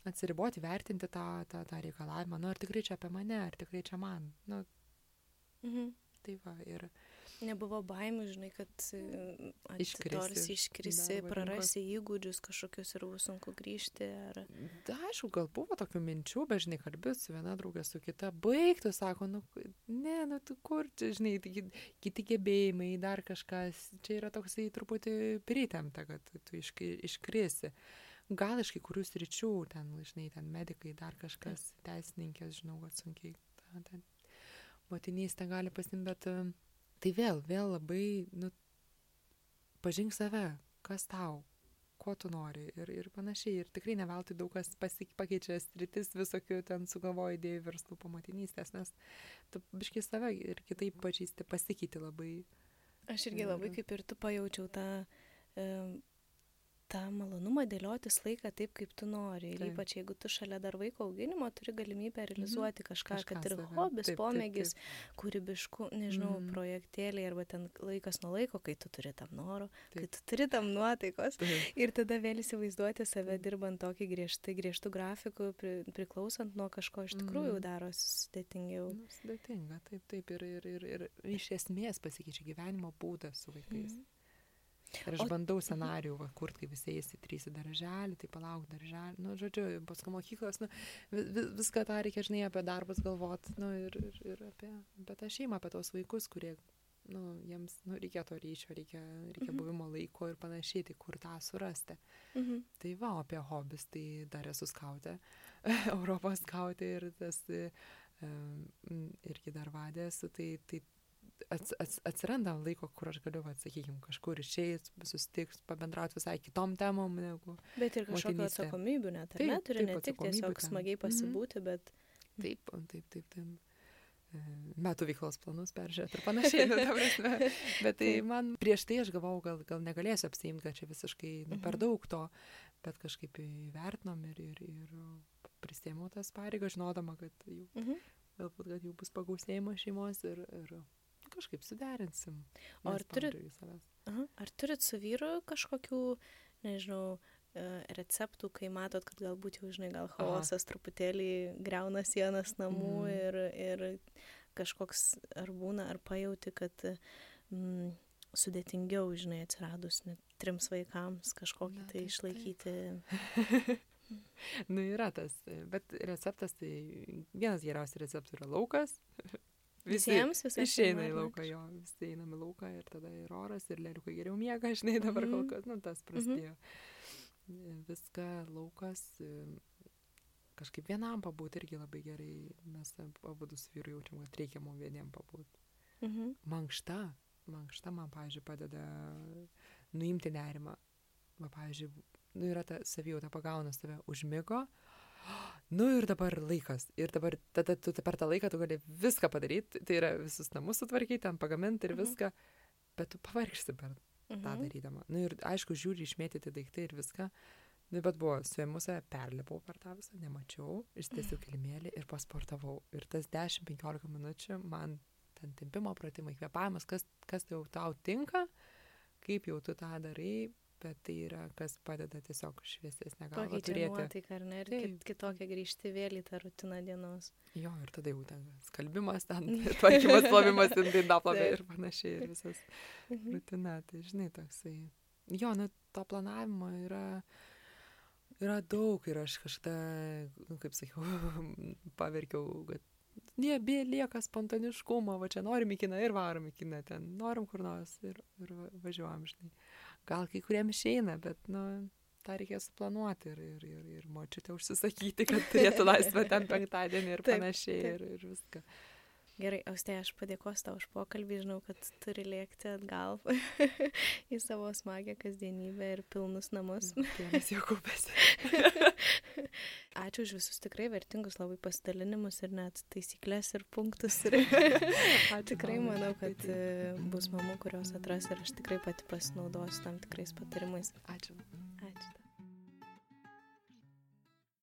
atsiriboti, vertinti tą, tą, tą reikalavimą, nu, ar tikrai čia apie mane, ar tikrai čia man. Nu, mhm. tai va, ir, Nebuvo baimių, žinai, kad e, Iškrisi iškrisi, prarasi įgūdžius kažkokius ir bus sunku grįžti. Ar... Da, aišku, gal buvo tokių minčių, bet žinai, kalbėjau su viena draugė, su kita, baigtų, sako, nu, ne, nu, tu kur, čia, žinai, ki- kiti gebėjimai, dar kažkas, čia yra toksai truputį pritemta, kad tu iškri- iškrisi. Gal iš kai kurių sričių, ten, žinai, ten medikai, dar kažkas, teisininkės, žinau, kad sunkiai tą, ten, motinystę gali pasimti, bet tai vėl, vėl labai, nu, pažink save, kas tau, ko tu nori ir, ir panašiai. Ir tikrai ne veltui daug kas pasik, pakeičia stritis visokių ten sugalvoja idėjų verslų pamatinystės, nes tu biškai save ir kitaip pažįsti, pasikeiti labai. Aš irgi labai kaip ir tu pajaučiau tą, e, tą malonumą dėliotis laiką taip, kaip tu nori. Ir Taip. ypač jeigu tu šalia dar vaiko auginimo turi galimybę realizuoti kažką, Kažką kad ir save. hobis, Taip, taip, pomėgis, kūrybiškų, nežinau, Mhm. projektėliai arba ten laikas nuo laiko, kai tu turi tam noro, kai Taip. tu turi tam nuotaikos. Taip. Ir tada vėl įsivaizduoti save dirbant tokį griežtai, griežtų grafikų, pri, priklausant nuo kažko iš tikrųjų Mhm. darosi sudėtingiau. Nu, sudėtinga, taip, taip. Ir, ir, ir, ir iš esmės pasikeičia gyvenimo būdas su vaikais. Mhm. Ir aš O- bandau scenarijų, va, kur kai visi eisi trys į darželį, tai palauk darželį, nu, žodžiu, paskui mokyklos, nu, vis, vis- viską tą reikia, žinai, apie darbus galvoti, nu, ir, ir, ir apie, apie tą šeimą, apie tos vaikus, kurie, nu, jiems, nu, reikia to ryšio, reikia, reikia Mhm. buvimo laiko ir panašiai, tai kur tą surasti. Mhm. Tai va, apie hobis, tai dar esu skautė, Europos skautė ir tas, em, irgi dar vadė esu, tai, tai ats, ats, atsiranda laiko, kur aš galiu, sakykime, kažkur išėjęs, susitiks, pabendrauti visai kitom temom, negu Bet ir Motinystė. atsakomybių net, ar Taip, ne? Turi taip, ne tik tiesiog ten. smagiai Mhm. pasibūti, bet... taip, taip, taip, taip. e, metų veiklos planus peržiūrėti ir panašiai. Nu, ta prasme. Bet tai man prieš tai aš galvojau, gal, gal negalėsiu apsiimti, kad čia visiškai nu, per Mhm. daug to, bet kažkaip įvertinom ir, ir, ir prisėmiau tas pareigas, žinodama, kad jau, Mhm. galbūt kad jau bus pagausėjimas šeimos ir, ir kažkaip suderinsim. O ar turit-. Aha. Ar turit su vyru kažkokių, nežinau, e, receptų, kai matot, kad galbūt jau, žinai, gal chaosas truputėlį greuna sienas namų Mhm. ir, ir kažkoks ar būna, ar pajauti, kad mm, sudėtingiau, žinai, atsiradus net trims vaikams kažkokį Na, tai taip, išlaikyti. Nu, yra tas, bet receptas, tai vienas geriausių receptų yra laukas. Visiems, visai Išeina į lauką, jo, visi einam į lauką ir tada ir oras, ir lėliukai geriau miega, žinai, dabar kol Mhm. kas, nu, tas prasidėjo. Viską laukas, kažkaip vienam pabūti irgi labai gerai, mes abu su vyru jaučiam, kad reikia mums vieniem pabūti. Mhm. Mankšta, mankšta man, pavyzdžiui, padeda nuimti nerimą. Va, pavyzdžiui, nu, yra ta savijauta, pagauna save, užmygo, nu ir dabar laikas. Ir dabar tada tu per tą laiką tu gali viską padaryti, tai yra visus namus sutvarkyti, ten pagaminti ir Mhm. viską, bet tu pavargsi per tą Mhm. darydama. Na ir aišku, žiūri išmėtyti daiktai ir viską. Nu, bet buvo suėmusi, perlipau per tą visą, nemačiau, išstiesiau kilimėlį ir pasportavau. Ir tas 10-15 minučių man ten tempimo pratimai, kvepavimas, kas, kas jau tau tinka, kaip jau tu tą darai, bet tai yra, kas padeda tiesiog šviesesnę galvą Pakeičia turėti. nuotaiką, ar ne? Ir kit, Taip. kitokia grįžti vėl į tą rutiną dienos. Jo, ir tada jau ten skalbimas, ten tvarkymas, plovimas, indai daplovė Taip. ir panašiai, ir visas Mhm. rutina, tai žinai, toksai. Jo, nu, to planavimo yra, yra daug ir aš kažkada, kaip sakiau, paverkiau, kad nebė lieka spontaniškumo, va čia norim į kiną ir varom į kiną ten, norim kur nors ir, ir va- važiuojam, žinai. Gal kai kuriem išeina, bet, nu, tą reikės suplanuoti ir, ir, ir, ir močiutė užsisakyti, kad turėtų laisvę ten penktadienį ir Taip, panašiai taip. ir, ir viską. Gerai, Austė, aš padėkosiu tau už pokalbį, žinau, kad turi lėkti atgal į savo smagę kasdienybę ir pilnus namus. Pienas jau kaupėsi. Ačiū už visus tikrai vertingus labai pasidalinimus ir net taisyklės ir punktus. Ir tikrai mamai, manau, kad e, bus mamų, kurios atras ir aš tikrai pati pasinaudosiu tam tikrais patarimais. Ačiū.